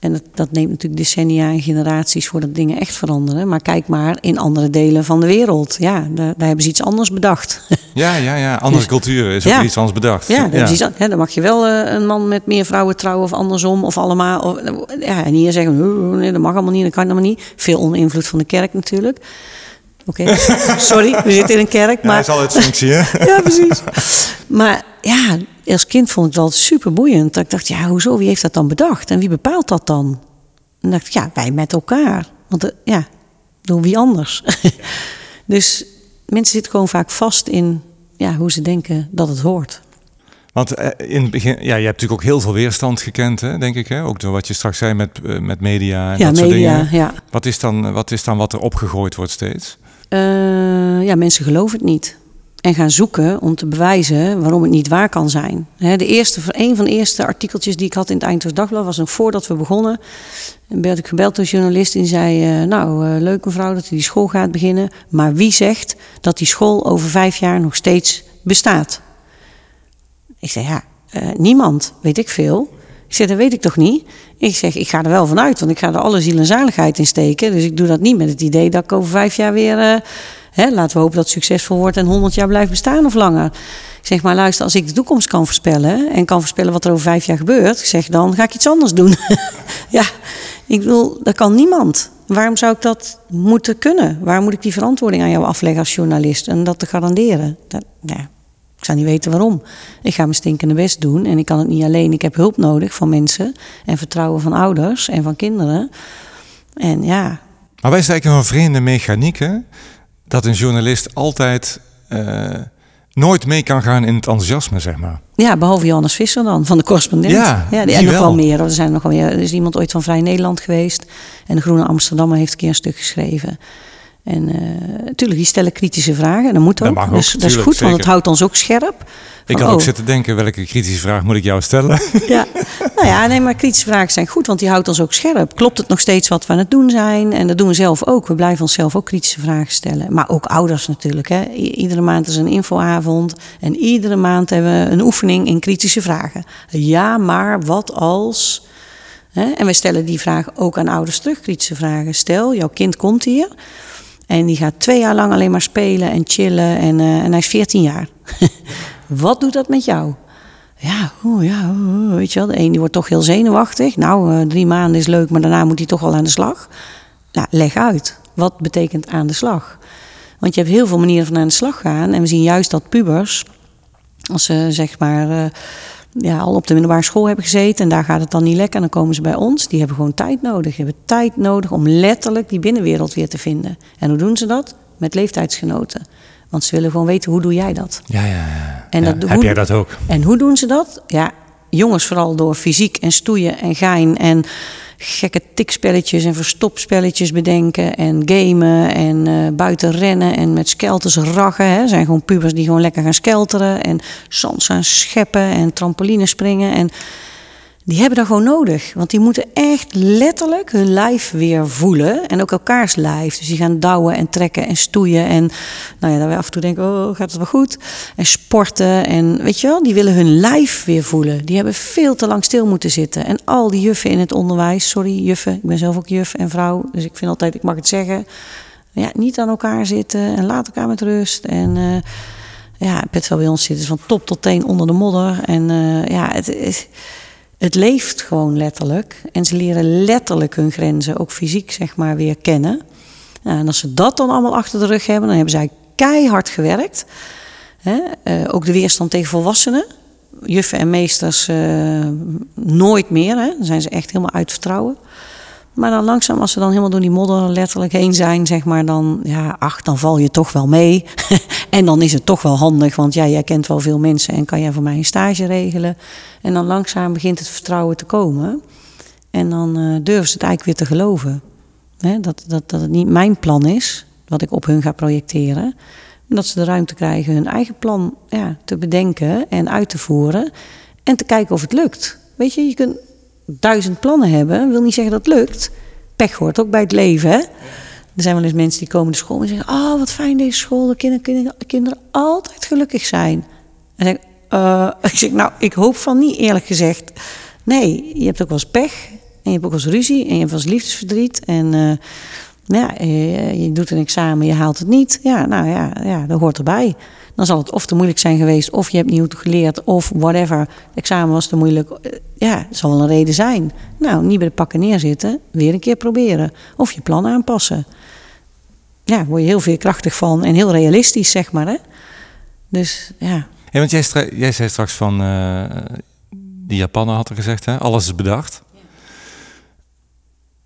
En dat, dat, neemt natuurlijk decennia en generaties voordat dingen echt veranderen. Maar kijk maar in andere delen van de wereld. Ja, daar, daar hebben ze iets anders bedacht. Ja, ja, ja. Andere dus, culturen is ook iets anders bedacht. Ja, ja. Iets, hè, dan mag je wel uh, een man met meer vrouwen trouwen of andersom. Of allemaal. Of, ja, en hier zeggen we, nee, dat mag allemaal niet, dat kan allemaal niet. Veel oninvloed van de kerk natuurlijk. Oké, sorry, we zitten in een kerk. Maar... Ja, is al het functie, hè? ja, precies. Maar ja, als kind vond ik het altijd super boeiend. Dat ik dacht, ja, hoezo? Wie heeft dat dan bedacht? En wie bepaalt dat dan? En dacht ik, ja, wij met elkaar. Want uh, ja, door wie anders? dus mensen zitten gewoon vaak vast in ja, hoe ze denken dat het hoort. Want uh, in het begin, ja, je hebt natuurlijk ook heel veel weerstand gekend, hè, denk ik. Hè? Ook door wat je straks zei met, uh, met media en ja, dat media, soort dingen. Ja. Wat is, dan, wat is dan wat er opgegooid wordt steeds? ja, mensen geloven het niet en gaan zoeken om te bewijzen waarom het niet waar kan zijn. De eerste, een van de eerste artikeltjes die ik had in het Eindhoven Dagblad was nog voordat we begonnen. En werd ik gebeld door een journalist en zei: eh, Nou, uh, leuk mevrouw dat u die school gaat beginnen. Maar wie zegt dat die school over vijf jaar nog steeds bestaat? Ik zei: Ja, uh, niemand, weet ik veel. zeg, dat weet ik toch niet? Ik zeg, ik ga er wel vanuit, want ik ga er alle ziel en zaligheid in steken. Dus ik doe dat niet met het idee dat ik over vijf jaar weer... hè, laten we hopen dat het succesvol wordt en honderd jaar blijft bestaan of langer. Ik zeg maar, luister, als ik de toekomst kan voorspellen... en kan voorspellen wat er over vijf jaar gebeurt... Ik zeg, dan ga ik iets anders doen. ja, ik bedoel, dat kan niemand. Waarom zou ik dat moeten kunnen? Waarom moet ik die verantwoording aan jou afleggen als journalist en dat te garanderen? Dat, ja, ik zou niet weten waarom. Ik ga mijn stinkende best doen en ik kan het niet alleen. Ik heb hulp nodig van mensen en vertrouwen van ouders en van kinderen. En ja. Maar wij zijn eigenlijk een vreemde mechaniek? Dat een journalist altijd uh, nooit mee kan gaan in het enthousiasme, zeg maar. Ja, behalve Johannes Visser dan, van de correspondent. Ja, ja en nog wel meer. Er, zijn nog wel meer. er is iemand ooit van Vrij Nederland geweest. En de Groene Amsterdammer heeft een keer een stuk geschreven. En natuurlijk, uh, die stellen kritische vragen. En dat moet ook. Dat, dus, ook, dat is goed, want het houdt ons ook scherp. ik had ook oh. zitten denken, welke kritische vraag moet ik jou stellen? Ja, nou ja, nee, maar kritische vragen zijn goed, want die houdt ons ook scherp. Klopt het nog steeds wat we aan het doen zijn? En dat doen we zelf ook. We blijven onszelf ook kritische vragen stellen. Maar ook ouders natuurlijk. Hè. Iedere maand is een infoavond. En iedere maand hebben we een oefening in kritische vragen. Ja, maar wat als... En we stellen die vraag ook aan ouders terug, kritische vragen. Stel, jouw kind komt hier en die gaat twee jaar lang alleen maar spelen en chillen. En, uh, en hij is 14 jaar. Wat doet dat met jou? Ja, oh, ja oh, weet je wel. De een die wordt toch heel zenuwachtig. Nou, uh, drie maanden is leuk, maar daarna moet hij toch wel aan de slag. Nou, leg uit. Wat betekent aan de slag? Want je hebt heel veel manieren van aan de slag gaan. En we zien juist dat pubers, als ze zeg maar... Ja, al op de middelbare school hebben gezeten en daar gaat het dan niet lekker. En dan komen ze bij ons. Die hebben gewoon tijd nodig. Die hebben tijd nodig om letterlijk die binnenwereld weer te vinden. En hoe doen ze dat? Met leeftijdsgenoten. Want ze willen gewoon weten, hoe doe jij dat? Ja, ja, ja. En dat, heb jij dat ook? En hoe doen ze dat? Ja, jongens vooral door fysiek en stoeien en gein en gekke tikspelletjes en verstopspelletjes bedenken en gamen en uh, buiten rennen en met skelters raggen. Hè. zijn gewoon pubers die gewoon lekker gaan skelteren en soms gaan scheppen en trampoline springen. En die hebben dat gewoon nodig. Want die moeten echt letterlijk hun lijf weer voelen. En ook elkaars lijf. Dus die gaan douwen en trekken en stoeien. En nou ja, dat we af en toe denken, oh, gaat het wel goed? En sporten. En weet je wel, die willen hun lijf weer voelen. Die hebben veel te lang stil moeten zitten. En al die juffen in het onderwijs, sorry juffen, ik ben zelf ook juf en vrouw. Dus ik vind altijd, ik mag het zeggen. Ja, niet aan elkaar zitten en laat elkaar met rust. En... Uh, ja, het wel bij ons zitten van top tot teen onder de modder. En uh, ja, het is het leeft gewoon letterlijk. En ze leren letterlijk hun grenzen, ook fysiek zeg maar, weer kennen. Nou, en als ze dat dan allemaal achter de rug hebben, dan hebben zij keihard gewerkt. Hè? Uh, ook de weerstand tegen volwassenen. Juffen en meesters uh, nooit meer. Hè? Dan zijn ze echt helemaal uit vertrouwen. Maar dan langzaam, als ze dan helemaal door die modder letterlijk heen zijn, zeg maar, dan, ja, ach, dan val je toch wel mee. en dan is het toch wel handig, want ja, jij kent wel veel mensen en kan jij voor mij een stage regelen. En dan langzaam begint het vertrouwen te komen. En dan uh, durven ze het eigenlijk weer te geloven. dat, dat, dat het niet mijn plan is, wat ik op hun ga projecteren. Dat ze de ruimte krijgen hun eigen plan ja, te bedenken en uit te voeren. En te kijken of het lukt. Weet je, je kunt duizend plannen hebben, wil niet zeggen dat het lukt. Pech hoort ook bij het leven. Hè? Er zijn wel eens mensen die komen de school en zeggen: Oh, wat fijn deze school. De kinderen, kinderen, kinderen altijd gelukkig zijn. En ik, uh, ik zeg: Nou, ik hoop van niet, eerlijk gezegd. Nee, je hebt ook wel eens pech. En je hebt ook wel eens ruzie. En je hebt wel eens liefdesverdriet. En uh, ja, je, je, doet een examen, je haalt het niet. Ja, nou ja, ja, dat hoort erbij dan zal het of te moeilijk zijn geweest, of je hebt nieuw geleerd, of whatever. Het examen was te moeilijk. Eh, ja, dat zal wel een reden zijn. Nou, niet bij de pakken neerzitten, weer een keer proberen. Of je plan aanpassen. Ja, daar word je heel veerkrachtig van en heel realistisch, zeg maar. Hè? Dus ja. want jij, jij zei straks van, uh, die Japaner had er gezegd, hè? alles is bedacht.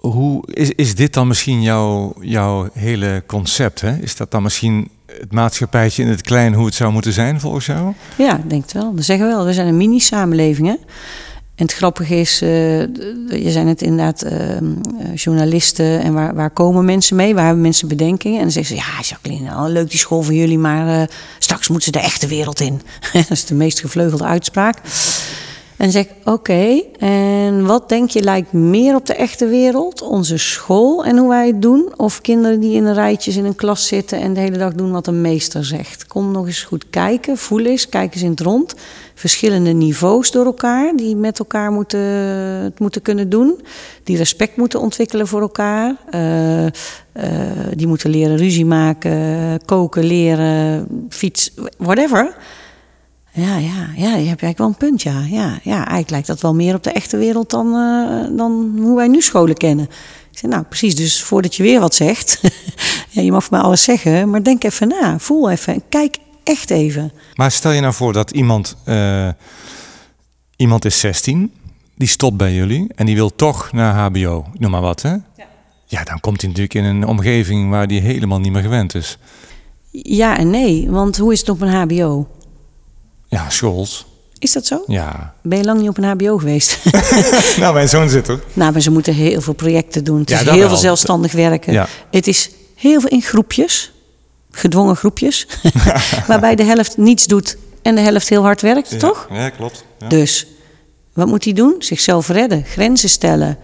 Hoe is, is dit dan misschien jouw, jouw hele concept? Hè? Is dat dan misschien het maatschappijtje in het klein hoe het zou moeten zijn volgens jou? Ja, ik denk het wel. We zeggen wel, we zijn een mini-samenleving. En het grappige is, uh, je zijn het inderdaad uh, journalisten en waar, waar komen mensen mee? Waar hebben mensen bedenkingen? En dan zeggen ze, ja Jacqueline, nou, leuk die school van jullie, maar uh, straks moeten ze de echte wereld in. dat is de meest gevleugelde uitspraak. En zeg oké, en wat denk je lijkt meer op de echte wereld? Onze school en hoe wij het doen? Of kinderen die in een rijtjes in een klas zitten en de hele dag doen wat een meester zegt? Kom nog eens goed kijken, voel eens, kijk eens in het rond. Verschillende niveaus door elkaar, die met elkaar moeten, het moeten kunnen doen. Die respect moeten ontwikkelen voor elkaar. Uh, uh, die moeten leren ruzie maken, koken, leren, fiets, whatever. Ja, ja, ja, je hebt eigenlijk wel een punt, ja. ja. Ja, eigenlijk lijkt dat wel meer op de echte wereld dan, uh, dan hoe wij nu scholen kennen. Ik zei, nou precies, dus voordat je weer wat zegt, ja, je mag voor mij alles zeggen, maar denk even na, voel even, kijk echt even. Maar stel je nou voor dat iemand, uh, iemand is 16, die stopt bij jullie en die wil toch naar HBO, noem maar wat, hè? Ja. Ja, dan komt hij natuurlijk in een omgeving waar die helemaal niet meer gewend is. Ja en nee, want hoe is het op een HBO? Ja, schools. Is dat zo? Ja. Ben je lang niet op een HBO geweest? nou, mijn zoon zit er. Nou, maar ze moeten heel veel projecten doen. Het is heel veel zelfstandig werken. Ja. Het is heel veel in groepjes, gedwongen groepjes, waarbij de helft niets doet en de helft heel hard werkt, ja. toch? Ja, klopt. Ja. Dus wat moet hij doen? Zichzelf redden, grenzen stellen.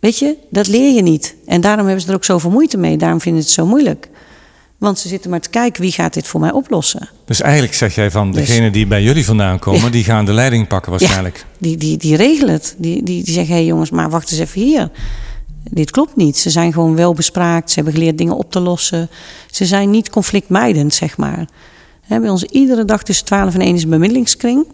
Weet je, dat leer je niet. En daarom hebben ze er ook zoveel moeite mee. Daarom vinden ze het zo moeilijk. Want ze zitten maar te kijken wie gaat dit voor mij oplossen. Dus eigenlijk zeg jij van Dus- degene die bij jullie vandaan komen, Ja. die gaan de leiding pakken waarschijnlijk. Ja, die, die, die regelen het. Die, die, die zeggen, hé hey jongens, maar wacht eens even hier. Dit klopt niet. Ze zijn gewoon wel bespraakt. Ze hebben geleerd dingen op te lossen. Ze zijn niet conflictmijdend, zeg maar. Bij ons iedere dag tussen 12 en 1 is een bemiddelingskring.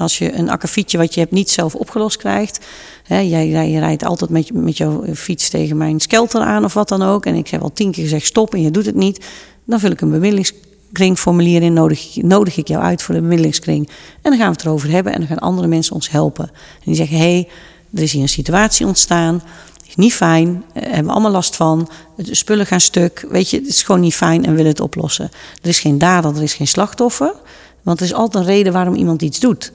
Als je een akkefietje wat je hebt niet zelf opgelost krijgt. Hè, jij, jij rijdt altijd met, met jouw fiets tegen mijn skelter aan of wat dan ook. En ik heb al tien keer gezegd stop en je doet het niet. Dan vul ik een bemiddelingskringformulier in. Nodig, nodig ik jou uit voor de bemiddelingskring. En dan gaan we het erover hebben. En dan gaan andere mensen ons helpen. En die zeggen, hé, hey, er is hier een situatie ontstaan. Is niet fijn. eh, hebben we allemaal last van. De spullen gaan stuk. Weet je, het is gewoon niet fijn en willen het oplossen. Er is geen dader, er is geen slachtoffer. Want er is altijd een reden waarom iemand iets doet.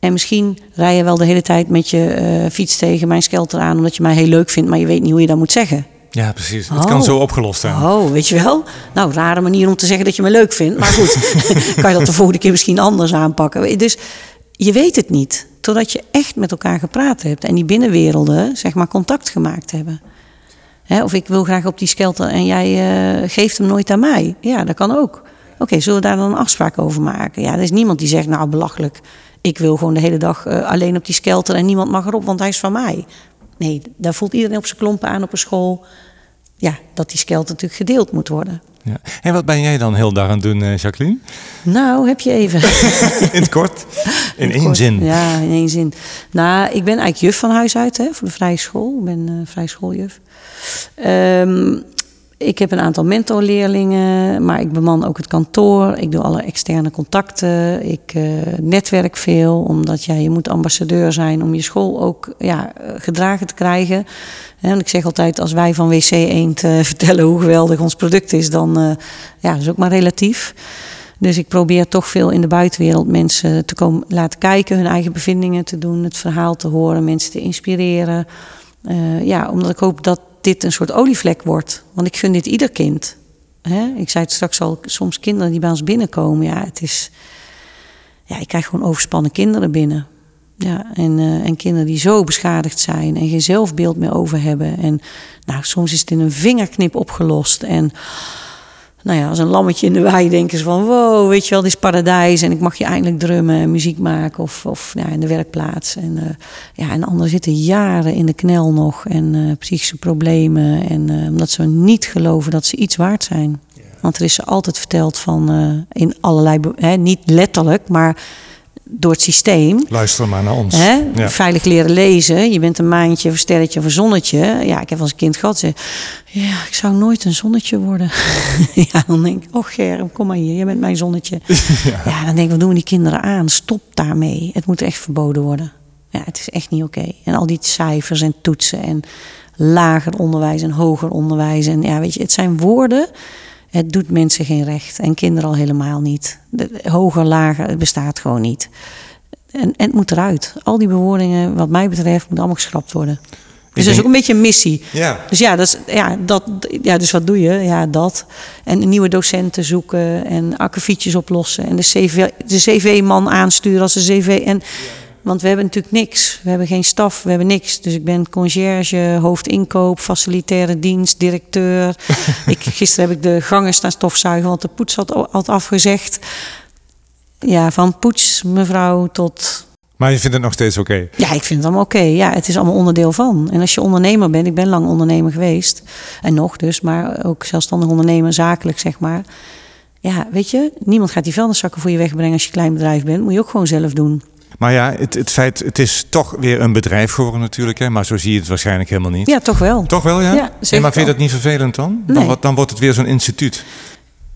En misschien rij je wel de hele tijd met je eh, fiets tegen mijn skelter aan... omdat je mij heel leuk vindt, maar je weet niet hoe je dat moet zeggen. Ja, precies. Het Oh. kan zo opgelost zijn. Oh, weet je wel? Nou, rare manier om te zeggen dat je me leuk vindt. Maar goed, kan je dat de volgende keer misschien anders aanpakken. Dus je weet het niet. Totdat je echt met elkaar gepraat hebt. En die binnenwerelden, zeg maar, contact gemaakt hebben. Hè, of ik wil graag op die skelter en jij eh, geeft hem nooit aan mij. Ja, dat kan ook. Oké, zullen we daar dan een afspraak over maken? Ja, er is niemand die zegt, nou belachelijk. Ik wil gewoon de hele dag eh, alleen op die skelter en niemand mag erop, want hij is van mij. Nee, daar voelt iedereen op zijn klompen aan op een school. Ja, dat die skelter natuurlijk gedeeld moet worden. Ja. En wat ben jij dan heel dag aan het doen, eh, Jacqueline? Nou, heb je even. In het kort? In één Kort. zin. Ja, in één zin. Nou, ik ben eigenlijk juf van huis uit, hè, voor de vrije school. Ik ben eh vrije schooljuf. Ehm, ik heb een aantal mentorleerlingen, maar ik beman ook het kantoor. Ik doe alle externe contacten. Ik eh, netwerk veel, omdat ja, je moet ambassadeur zijn om je school ook ja, eh, gedragen te krijgen. Want ik zeg altijd, als wij van WC Eend eh, vertellen hoe geweldig ons product is, dan eh, ja, is ook maar relatief. Dus ik probeer toch veel in de buitenwereld mensen te komen laten kijken, hun eigen bevindingen te doen, het verhaal te horen, mensen te inspireren. Ja, omdat ik hoop dat dit een soort olievlek wordt. Want ik gun dit ieder kind. Hè? Ik zei het straks al, soms kinderen die bij ons binnenkomen, ja, het is. Ja, ik krijg gewoon overspannen kinderen binnen. Ja, en, eh, en kinderen die zo beschadigd zijn en geen zelfbeeld meer over hebben. En nou, soms is het in een vingerknip opgelost. En nou ja, als een lammetje in de wei denken ze van... wow, weet je wel, dit is paradijs en ik mag je eindelijk drummen en muziek maken... of, of ja, in de werkplaats. En, eh, ja, en anderen zitten jaren in de knel nog en eh, psychische problemen... en eh, omdat ze niet geloven dat ze iets waard zijn. Want er is ze altijd verteld van in allerlei... Hè, niet letterlijk, maar door het systeem... Luister maar naar ons. Hè? Ja. Veilig leren lezen. Je bent een maandje of een sterretje of een zonnetje. Ja, ik heb als kind gehad. Ze, ja, ik zou nooit een zonnetje worden. ja, dan denk ik, oh Germ, kom maar hier. Jij bent mijn zonnetje. ja. dan denk ik, wat doen die kinderen aan? Stop daarmee. Het moet echt verboden worden. Ja, het is echt niet oké. En al die cijfers en toetsen en lager onderwijs en hoger onderwijs. En ja, weet je, het zijn woorden. Het doet mensen geen recht. En kinderen al helemaal niet. De, hoger, lager, het bestaat gewoon niet. En, en het moet eruit. Al die bewoordingen, wat mij betreft, moeten allemaal geschrapt worden. Dus dat is ook een beetje een missie. Ja. Dus ja, dat is, ja, dat, ja, dus wat doe je? Ja, dat. En nieuwe docenten zoeken en akkefietjes oplossen. En de CV, de CV-man aansturen als de CV. En Want we hebben natuurlijk niks. We hebben geen staf, we hebben niks. Dus ik ben conciërge, hoofdinkoop, facilitaire dienst, directeur. ik, gisteren heb ik de gangen staan stofzuigen, want de poets had, had afgezegd. Ja, van poets mevrouw tot maar je vindt het nog steeds oké? Ja, ik vind het allemaal oké. Ja, het is allemaal onderdeel van. En als je ondernemer bent, ik ben lang ondernemer geweest. En nog dus, maar ook zelfstandig ondernemer, zakelijk zeg maar. Ja, weet je, niemand gaat die vuilniszakken voor je wegbrengen als je klein bedrijf bent. Moet je ook gewoon zelf doen. Maar ja, het, het feit, het is toch weer een bedrijf geworden natuurlijk. Hè? Maar zo zie je het waarschijnlijk helemaal niet. Ja, toch wel. Toch wel, ja? ja nee, maar vind je dat niet vervelend dan? Dan, wordt, dan wordt het weer zo'n instituut.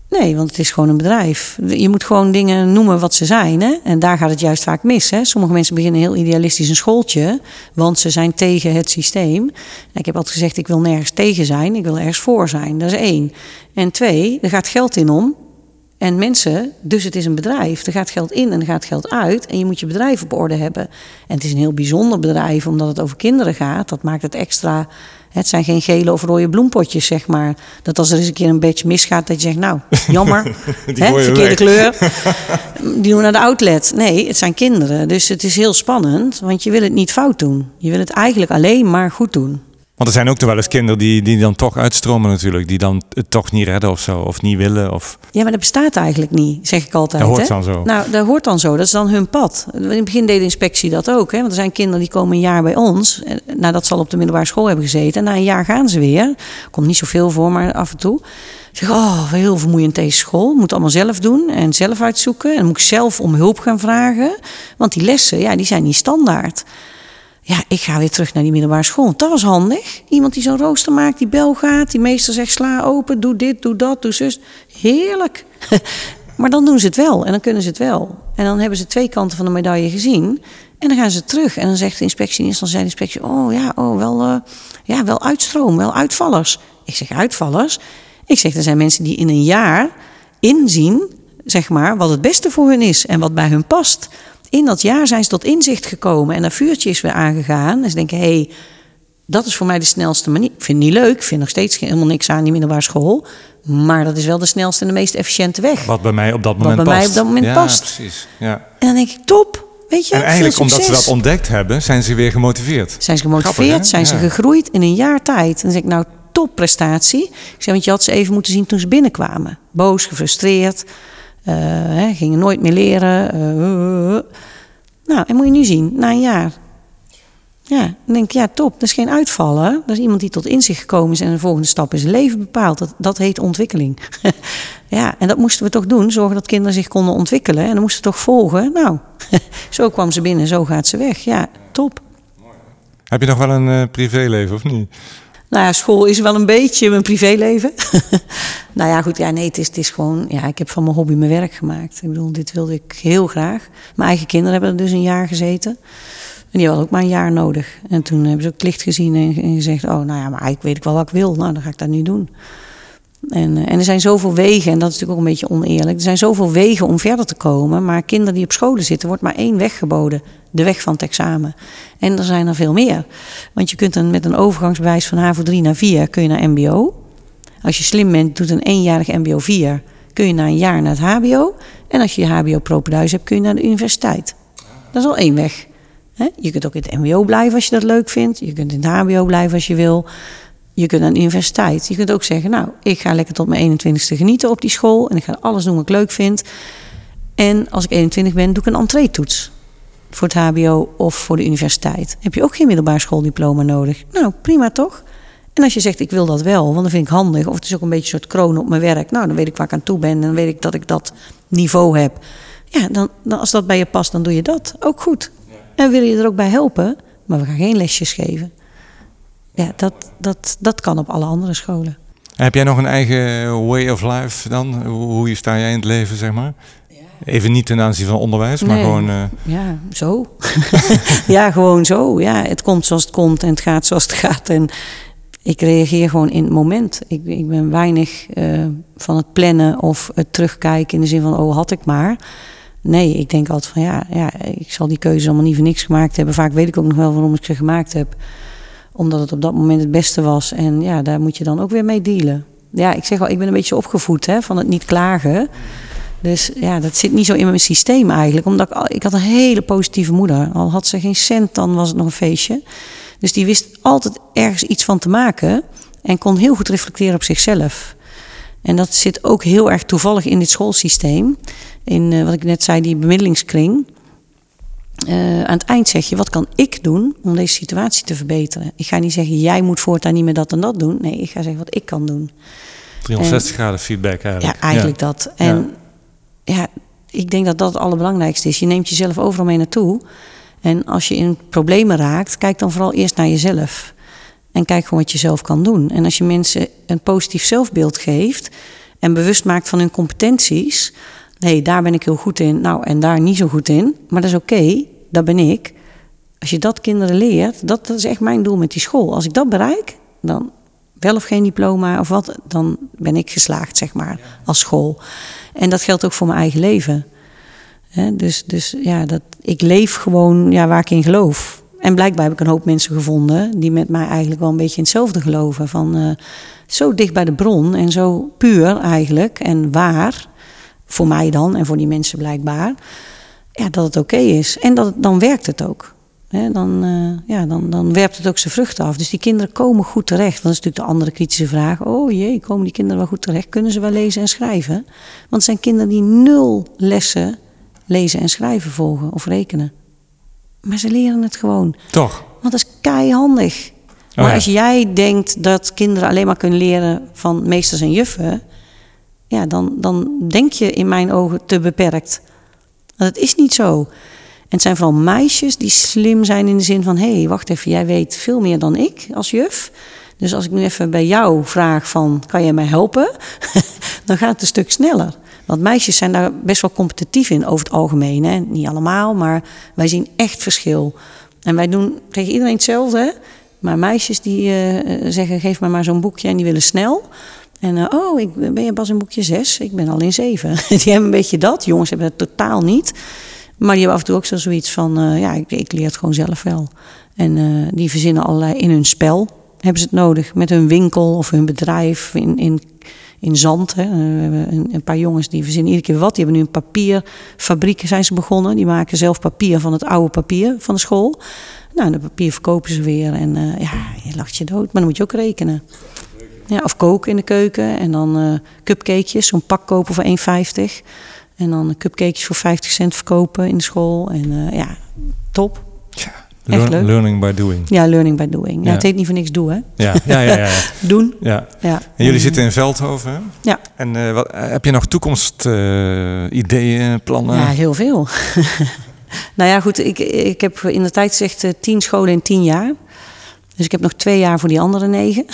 Nee, want het is gewoon een bedrijf. Je moet gewoon dingen noemen wat ze zijn. Hè? En daar gaat het juist vaak mis. Hè? Sommige mensen beginnen heel idealistisch een schooltje, want ze zijn tegen het systeem. Ik heb altijd gezegd, ik wil nergens tegen zijn, ik wil ergens voor zijn. Dat is één. En twee, er gaat geld in om. En mensen, dus het is een bedrijf. Er gaat geld in en er gaat geld uit. En je moet je bedrijf op orde hebben. En het is een heel bijzonder bedrijf, omdat het over kinderen gaat. Dat maakt het extra het zijn geen gele of rode bloempotjes, zeg maar. Dat als er eens een keer een beetje misgaat, dat je zegt, nou, jammer, hè, verkeerde kleur. Die doen we naar de outlet. Nee, het zijn kinderen. Dus het is heel spannend, want je wil het niet fout doen. Je wil het eigenlijk alleen maar goed doen. Want er zijn ook toch wel eens kinderen die, die dan toch uitstromen natuurlijk. Die dan het toch niet redden of zo. Of niet willen. Of... Ja, maar dat bestaat eigenlijk niet, zeg ik altijd. Dat hoort dan zo. Nou, dat hoort dan zo. Dat is dan hun pad. In het begin deed de inspectie dat ook. Hè? Want er zijn kinderen die komen een jaar bij ons. Nadat ze al op de middelbare school hebben gezeten. En na een jaar gaan ze weer. Komt niet zoveel voor, maar af en toe. Zeg, oh, heel vermoeiend deze school. Moet allemaal zelf doen en zelf uitzoeken. En moet ik zelf om hulp gaan vragen. Want die lessen, ja, die zijn niet standaard. Ja, ik ga weer terug naar die middelbare school. Dat was handig. Iemand die zo'n rooster maakt, die bel gaat. Die meester zegt, sla open, doe dit, doe dat, doe zus. Heerlijk. maar dan doen ze het wel en dan kunnen ze het wel. En dan hebben ze twee kanten van de medaille gezien. En dan gaan ze terug. En dan zegt de inspectie, dan zei de inspectie... oh ja, oh, wel, uh, ja, wel uitstroom, wel uitvallers. Ik zeg, uitvallers? Ik zeg, er zijn mensen die in een jaar inzien... zeg maar, wat het beste voor hun is en wat bij hun past in dat jaar zijn ze tot inzicht gekomen en dat vuurtje is weer aangegaan. En ze denken, hé, hey, dat is voor mij de snelste manier. Ik vind het niet leuk, ik vind nog steeds helemaal niks aan die middelbare school. Maar dat is wel de snelste en de meest efficiënte weg. Wat bij mij op dat moment Wat bij mij op dat moment ja, past. Precies. Ja. En dan denk ik, top. Weet je, en eigenlijk omdat ze dat ontdekt hebben, zijn ze weer gemotiveerd. Zijn ze gemotiveerd, zijn ze gegroeid in een jaar tijd. En dan zeg ik, nou, topprestatie. Ik zeg, want je had ze even moeten zien toen ze binnenkwamen. Boos, gefrustreerd. Hè, gingen nooit meer leren. Uh, nou, en moet je nu zien, na een jaar. Ja, dan denk ik, ja, top. Dat is geen uitvallen. Dat is iemand die tot inzicht gekomen is en een volgende stap zijn leven bepaalt. Dat, dat heet ontwikkeling. ja, en dat moesten we toch doen. Zorgen dat kinderen zich konden ontwikkelen. En dan moesten we toch volgen. Nou, zo kwam ze binnen, zo gaat ze weg. Ja, top. Heb je nog wel een privéleven of niet? Nou ja, school is wel een beetje mijn privéleven. nou ja, goed, ja, nee, het is, het is gewoon, ja, ik heb van mijn hobby mijn werk gemaakt. Ik bedoel, dit wilde ik heel graag. Mijn eigen kinderen hebben er dus een jaar gezeten. En die hadden ook maar een jaar nodig. En toen hebben ze ook het licht gezien en, gezegd, oh, nou ja, maar eigenlijk weet ik wel wat ik wil. Nou, dan ga ik dat nu doen. En, eh, en, er zijn zoveel wegen, en dat is natuurlijk ook een beetje oneerlijk. Er zijn zoveel wegen om verder te komen. Maar kinderen die op scholen zitten, wordt maar één weg geboden. De weg van het examen. En er zijn er veel meer. Want je kunt dan met een overgangsbewijs van HAVO 3 naar 4 kun je naar MBO. Als je slim bent, doet een eenjarig MBO 4. Kun je na een jaar naar het HBO. En als je je HBO propeduis hebt, kun je naar de universiteit. Dat is al één weg. Je kunt ook in het MBO blijven als je dat leuk vindt. Je kunt in het HBO blijven als je wil. Je kunt de universiteit. Je kunt ook zeggen, nou, ik ga lekker tot mijn 21ste genieten op die school. En ik ga alles doen wat ik leuk vind. En als ik 21 ben, doe ik een entree-toets. Voor het hbo of voor de universiteit. Heb je ook geen middelbaar schooldiploma nodig? Nou, prima toch? En als je zegt, ik wil dat wel, want dan vind ik handig. Of het is ook een beetje een soort kroon op mijn werk. Nou, dan weet ik waar ik aan toe ben. En dan weet ik dat ik dat niveau heb. Ja, dan, dan als dat bij je past, dan doe je dat. Ook goed. En wil je er ook bij helpen? Maar we gaan geen lesjes geven ja, dat, dat, dat kan op alle andere scholen. Heb jij nog een eigen way of life dan? Hoe sta jij in het leven, zeg maar? Even niet ten aanzien van onderwijs, maar gewoon. Uh... Ja, zo. ja, gewoon zo. Ja, het komt zoals het komt en het gaat zoals het gaat. En ik reageer gewoon in het moment. Ik, ik ben weinig uh, van het plannen of het terugkijken in de zin van, oh, had ik maar. Nee, ik denk altijd van ja, ja, ik zal die keuze allemaal niet voor niks gemaakt hebben. Vaak weet ik ook nog wel waarom ik ze gemaakt heb omdat het op dat moment het beste was. En ja, daar moet je dan ook weer mee dealen. Ja, ik zeg al, ik ben een beetje opgevoed hè, van het niet klagen. Dus ja, dat zit niet zo in mijn systeem eigenlijk. Omdat ik, had een hele positieve moeder. Al had ze geen cent, dan was het nog een feestje. Dus die wist altijd ergens iets van te maken. En kon heel goed reflecteren op zichzelf. En dat zit ook heel erg toevallig in dit schoolsysteem. In uh, wat ik net zei, die bemiddelingskring. Uh, aan het eind zeg je, wat kan ik doen om deze situatie te verbeteren? Ik ga niet zeggen, jij moet voortaan niet meer dat en dat doen. Nee, ik ga zeggen wat ik kan doen. 360 en, graden feedback eigenlijk. Ja, eigenlijk ja. dat. En ja. ja. ik denk dat dat het allerbelangrijkste is. Je neemt jezelf overal mee naartoe. En als je in problemen raakt, kijk dan vooral eerst naar jezelf. En kijk gewoon wat je zelf kan doen. En als je mensen een positief zelfbeeld geeft en bewust maakt van hun competenties. Nee, daar ben ik heel goed in. Nou, en daar niet zo goed in. Maar dat is oké, okay, dat ben ik. Als je dat kinderen leert, dat, dat is echt mijn doel met die school. Als ik dat bereik, dan wel of geen diploma of wat, dan ben ik geslaagd, zeg maar, als school. En dat geldt ook voor mijn eigen leven. dus, dus ja, dat, ik leef gewoon ja, waar ik in geloof. En blijkbaar heb ik een hoop mensen gevonden die met mij eigenlijk wel een beetje in hetzelfde geloven. Van uh, zo dicht bij de bron en zo puur eigenlijk en waar, voor mij dan en voor die mensen blijkbaar, ja, dat het oké is. En dat, dan werkt het ook. He, dan, uh, ja, dan, dan werpt het ook zijn vruchten af. Dus die kinderen komen goed terecht. Dat is natuurlijk de andere kritische vraag. Oh jee, komen die kinderen wel goed terecht? Kunnen ze wel lezen en schrijven? Want het zijn kinderen die nul lessen lezen en schrijven volgen of rekenen. Maar ze leren het gewoon. Toch? Want dat is keihandig. Oh, maar ja. als jij denkt dat kinderen alleen maar kunnen leren van meesters en juffen, dan, dan denk je in mijn ogen te beperkt. Het is niet zo. En het zijn vooral meisjes die slim zijn in de zin van: hé, hey, wacht even, jij weet veel meer dan ik als juf. Dus als ik nu even bij jou vraag van, kan jij mij helpen? dan gaat het een stuk sneller. Want meisjes zijn daar best wel competitief in over het algemeen. Hè? Niet allemaal, maar wij zien echt verschil. En wij doen tegen iedereen hetzelfde. Maar meisjes die uh, zeggen, geef me maar zo'n boekje en die willen snel. En uh, oh, ik ben je pas in boekje zes, ik ben al in zeven. die hebben een beetje dat. Jongens hebben het totaal niet. Maar die hebben af en toe ook zo zoiets van, uh, ja, ik, ik, leer het gewoon zelf wel. En uh, die verzinnen allerlei in hun spel, hebben ze het nodig. Met hun winkel of hun bedrijf in, in, in zand. Hè. We hebben een, een, paar jongens die verzinnen iedere keer wat. Die hebben nu een papierfabriek zijn ze begonnen. Die maken zelf papier van het oude papier van de school. Nou, dat papier verkopen ze weer. En ja, je lacht je dood. Maar dan moet je ook rekenen. Ja, of koken in de keuken. En dan uh, cupcakejes, zo'n pak kopen voor 1,50. En dan cupcakejes voor 50 cent verkopen in de school. En uh, ja, top. Ja, leuk. Learning by doing. Ja, learning by doing. Ja, ja. Het heet niet voor niks doen, hè? Ja, ja, ja. ja, Doen. Ja. ja. En jullie zitten in Veldhoven, hè? Ja. En uh, wat, heb je nog toekomstideeën, plannen? Ja, heel veel. nou ja, goed. Ik, ik heb in de tijd gezegd tien scholen in tien jaar. Dus ik heb nog twee jaar voor die andere negen.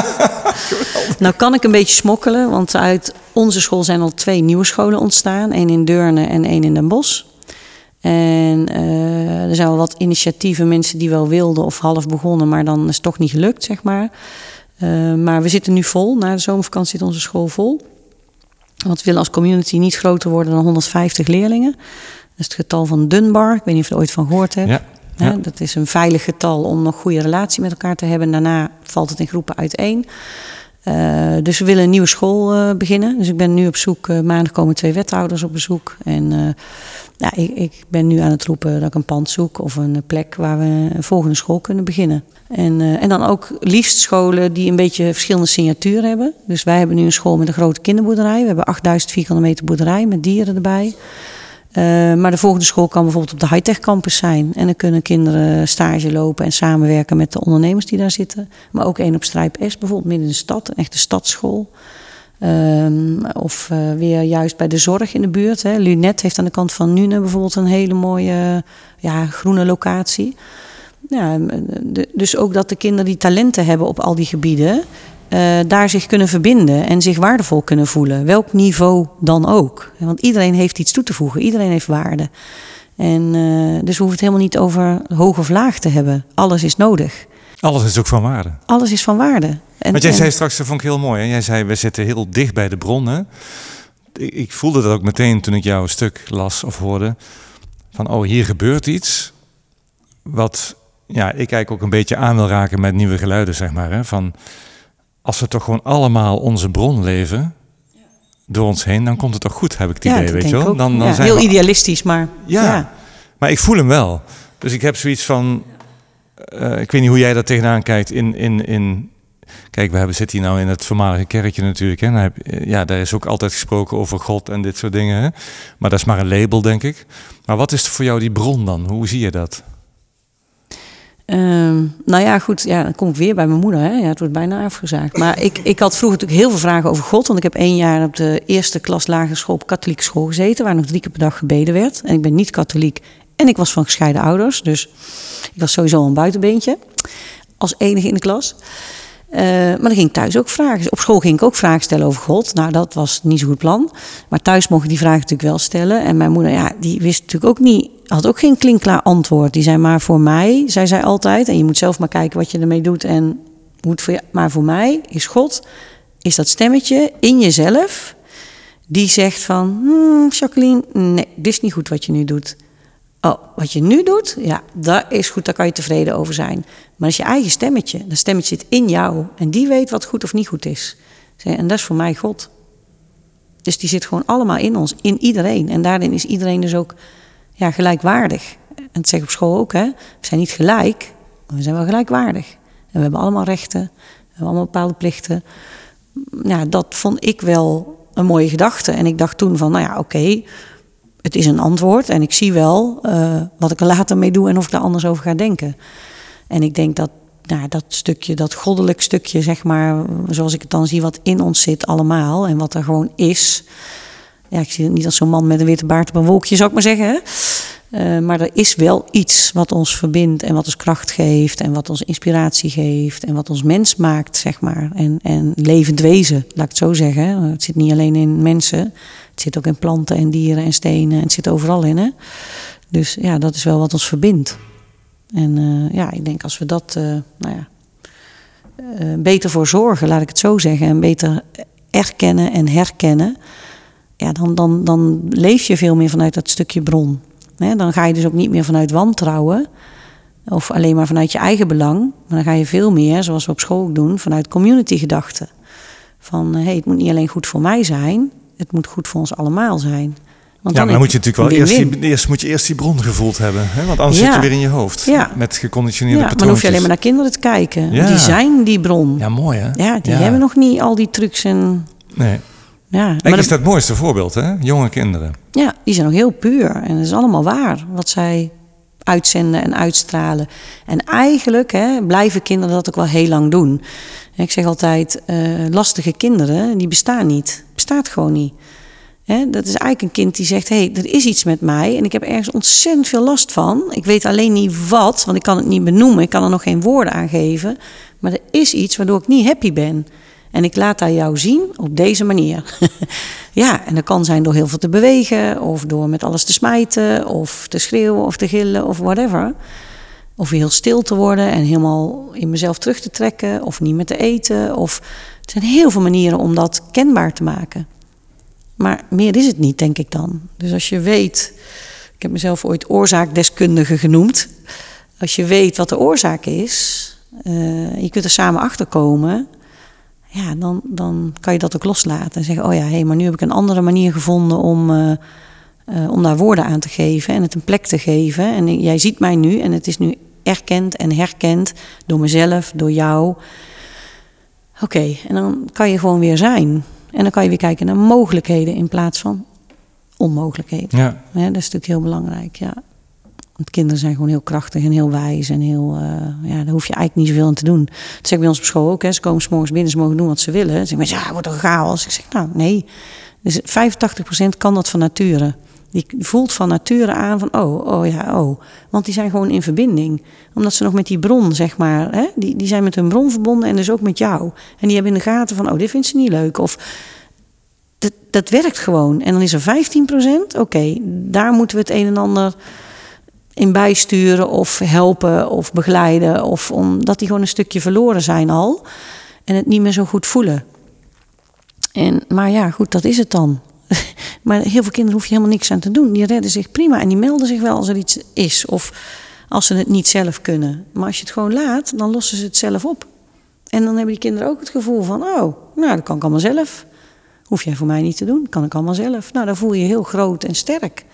nou kan ik een beetje smokkelen, want uit onze school zijn al twee nieuwe scholen ontstaan. één in Deurne en één in Den Bosch. En uh, er zijn wel wat initiatieven, mensen die wel wilden of half begonnen, maar dan is het toch niet gelukt, zeg maar. Uh, maar we zitten nu vol. Na de zomervakantie zit onze school vol. Want we willen als community niet groter worden dan 150 leerlingen. Dat is het getal van Dunbar. Ik weet niet of je er ooit van gehoord hebt. Ja. Ja. Dat is een veilig getal om nog goede relatie met elkaar te hebben. Daarna valt het in groepen uiteen. Uh, dus we willen een nieuwe school uh, beginnen. Dus ik ben nu op zoek. Uh, maandag komen twee wethouders op bezoek. En ja, ik, ik, ben nu aan het roepen dat ik een pand zoek of een plek waar we een volgende school kunnen beginnen. En, en dan ook liefst scholen die een beetje verschillende signatuur hebben. Dus wij hebben nu een school met een grote kinderboerderij. We hebben 8000 vierkante meter boerderij met dieren erbij. Uh, maar de volgende school kan bijvoorbeeld op de high-tech campus zijn. En dan kunnen kinderen stage lopen en samenwerken met de ondernemers die daar zitten. Maar ook één op Strijp S, bijvoorbeeld midden in de stad, een echte stadsschool. Um, of uh, weer juist bij de zorg in de buurt. Hè. Lunet heeft aan de kant van Nune bijvoorbeeld een hele mooie ja, groene locatie. De, dus ook dat de kinderen die talenten hebben op al die gebieden, uh, daar zich kunnen verbinden en zich waardevol kunnen voelen. Welk niveau dan ook. Want iedereen heeft iets toe te voegen, iedereen heeft waarde. En uh, dus we hoeven het helemaal niet over hoog of laag te hebben. Alles is nodig. Alles is ook van waarde. Alles is van waarde. En, Want jij en... zei straks, dat vond ik heel mooi. Hè? Jij zei, we zitten heel dicht bij de bronnen. Ik, ik voelde dat ook meteen toen ik jouw stuk las of hoorde. Van, oh, hier gebeurt iets. Wat ja, ik eigenlijk ook een beetje aan wil raken met nieuwe geluiden, zeg maar. Hè? Van, als we toch gewoon allemaal onze bron leven, door ons heen, dan komt het toch goed, heb ik het idee, weet je wel? Dan, dan Ja, zijn heel we- idealistisch, maar ja, ja. maar ik voel hem wel. Dus ik heb zoiets van, eh, ik weet niet hoe jij daar tegenaan kijkt in, in, in Kijk, we hebben, zitten hier nou in het voormalige kerkje natuurlijk. Hè. Heb, ja, daar is ook altijd gesproken over God en dit soort dingen. Hè. Maar dat is maar een label, denk ik. Maar wat is voor jou die bron dan? Hoe zie je dat? Ehm, nou ja, goed, ja, dan kom ik weer bij mijn moeder. Hè. Ja, het wordt bijna afgezaagd. Maar ik, ik had vroeger natuurlijk heel veel vragen over God. Want ik heb één jaar op de eerste klas lagere school op katholieke school gezeten. Waar nog drie keer per dag gebeden werd. En ik ben niet katholiek. En ik was van gescheiden ouders. Dus ik was sowieso een buitenbeentje. Als enige in de klas. Eh, maar dan ging thuis ook vragen. Op school ging ik ook vragen stellen over God. Nou, dat was niet zo'n goed plan. Maar thuis mocht ik die vragen natuurlijk wel stellen. En mijn moeder, ja, die wist natuurlijk ook niet, had ook geen klinkklaar antwoord. Die zei maar voor mij, zei zij altijd. En je moet zelf maar kijken wat je ermee doet en hoe het voor je. Maar voor mij is God, is dat stemmetje in jezelf. Die zegt van, hmm, Jacqueline, nee, dit is niet goed wat je nu doet. Oh, wat je nu doet, ja, dat is goed, daar kan je tevreden over zijn. Maar dat is je eigen stemmetje. Dat stemmetje zit in jou. En die weet wat goed of niet goed is. En dat is voor mij God. Dus die zit gewoon allemaal in ons, in iedereen. En daarin is iedereen dus ook ja, gelijkwaardig. En dat zeg ik op school ook, hè. We zijn niet gelijk, maar we zijn wel gelijkwaardig. En we hebben allemaal rechten, we hebben allemaal bepaalde plichten. Ja, dat vond ik wel een mooie gedachte. En ik dacht toen van, nou ja, oké, het is een antwoord. En ik zie wel eh, wat ik er later mee doe en of ik daar anders over ga denken. En ik denk dat nou, dat stukje, dat goddelijk stukje, zeg maar, zoals ik het dan zie, wat in ons zit allemaal en wat er gewoon is. Ja, ik zie het niet als zo'n man met een witte baard op een wolkje, zou ik maar zeggen. Eh, maar er is wel iets wat ons verbindt en wat ons kracht geeft en wat ons inspiratie geeft en wat ons mens maakt, zeg maar. En, en levend wezen, laat ik het zo zeggen. Het zit niet alleen in mensen, het zit ook in planten en dieren en stenen en het zit overal in. Hè? Dus ja, dat is wel wat ons verbindt. En eh, ja, ik denk als we dat eh, nou ja, beter voor zorgen, laat ik het zo zeggen, en beter erkennen en herkennen, ja, dan, dan, dan leef je veel meer vanuit dat stukje bron. Hè, dan ga je dus ook niet meer vanuit wantrouwen of alleen maar vanuit je eigen belang, maar dan ga je veel meer, zoals we op school ook doen, vanuit community-gedachten. Van hé, hey, het moet niet alleen goed voor mij zijn, het moet goed voor ons allemaal zijn. Want Ja, maar dan moet je natuurlijk wel eerst die, eerst moet je eerst die bron gevoeld hebben. Hè? Want anders Ja. zit je weer in je hoofd. Ja. Met geconditioneerde Ja, maar dan hoef je alleen maar naar kinderen te kijken. Ja. Die zijn die bron. Ja, mooi hè? Ja, die hebben nog niet al die trucs en... Nee. Ja, Kijk, maar is dat- dat het mooiste voorbeeld hè? Jonge kinderen. ja, die zijn nog heel puur. En het is allemaal waar wat zij uitzenden en uitstralen. En eigenlijk hè, blijven kinderen dat ook wel heel lang doen. Ik zeg altijd, eh, lastige kinderen, die bestaan niet. Bestaat gewoon niet. Hè, dat is eigenlijk een kind die zegt, hé, hey, er is iets met mij... en ik heb ergens ontzettend veel last van. Ik weet alleen niet wat, want ik kan het niet benoemen. Ik kan er nog geen woorden aan geven. Maar er is iets waardoor ik niet happy ben. En ik laat dat jou zien op deze manier. ja, en dat kan zijn door heel veel te bewegen... of door met alles te smijten, of te schreeuwen, of te gillen, of whatever... Of heel stil te worden en helemaal in mezelf terug te trekken. Of niet meer te eten. Er zijn heel veel manieren om dat kenbaar te maken. Maar meer is het niet, denk ik dan. Dus als je weet... Ik heb mezelf ooit oorzaakdeskundige genoemd. Als je weet wat de oorzaak is... eh, je kunt er samen achter komen... Ja, dan, dan kan je dat ook loslaten. En zeggen, oh ja, hé, maar nu heb ik een andere manier gevonden om... eh, eh, om daar woorden aan te geven en het een plek te geven. En jij ziet mij nu en het is nu erkend en herkend door mezelf, door jou. Oké, en dan kan je gewoon weer zijn. En dan kan je weer kijken naar mogelijkheden in plaats van onmogelijkheden. Ja. Ja, dat is natuurlijk heel belangrijk, ja. Want kinderen zijn gewoon heel krachtig en heel wijs en heel... eh, ja, daar hoef je eigenlijk niet zoveel aan te doen. Dat zeg ik bij ons op school ook. Hè. Ze komen s morgens binnen, ze mogen doen wat ze willen. Ze zeggen, ja, wordt een chaos. Ik zeg, nou, nee. Dus 85% kan dat van nature. Die voelt van nature aan van, oh, oh ja, oh. Want die zijn gewoon in verbinding. Omdat ze nog met die bron, zeg maar... Hè, die, die zijn met hun bron verbonden en dus ook met jou. En die hebben in de gaten van, oh, dit vindt ze niet leuk. Of dat, dat werkt gewoon. En dan is er 15%, oké, daar moeten we het een en ander in bijsturen of helpen of begeleiden. Of omdat die gewoon een stukje verloren zijn al. En het niet meer zo goed voelen. En, maar ja, goed, dat is het dan. maar heel veel kinderen hoef je helemaal niks aan te doen. Die redden zich prima en die melden zich wel als er iets is. Of als ze het niet zelf kunnen. Maar als je het gewoon laat, dan lossen ze het zelf op. En dan hebben die kinderen ook het gevoel van... oh, nou, dat kan ik allemaal zelf. Hoef jij voor mij niet te doen, kan ik allemaal zelf. Nou, dan voel je je heel groot en sterk.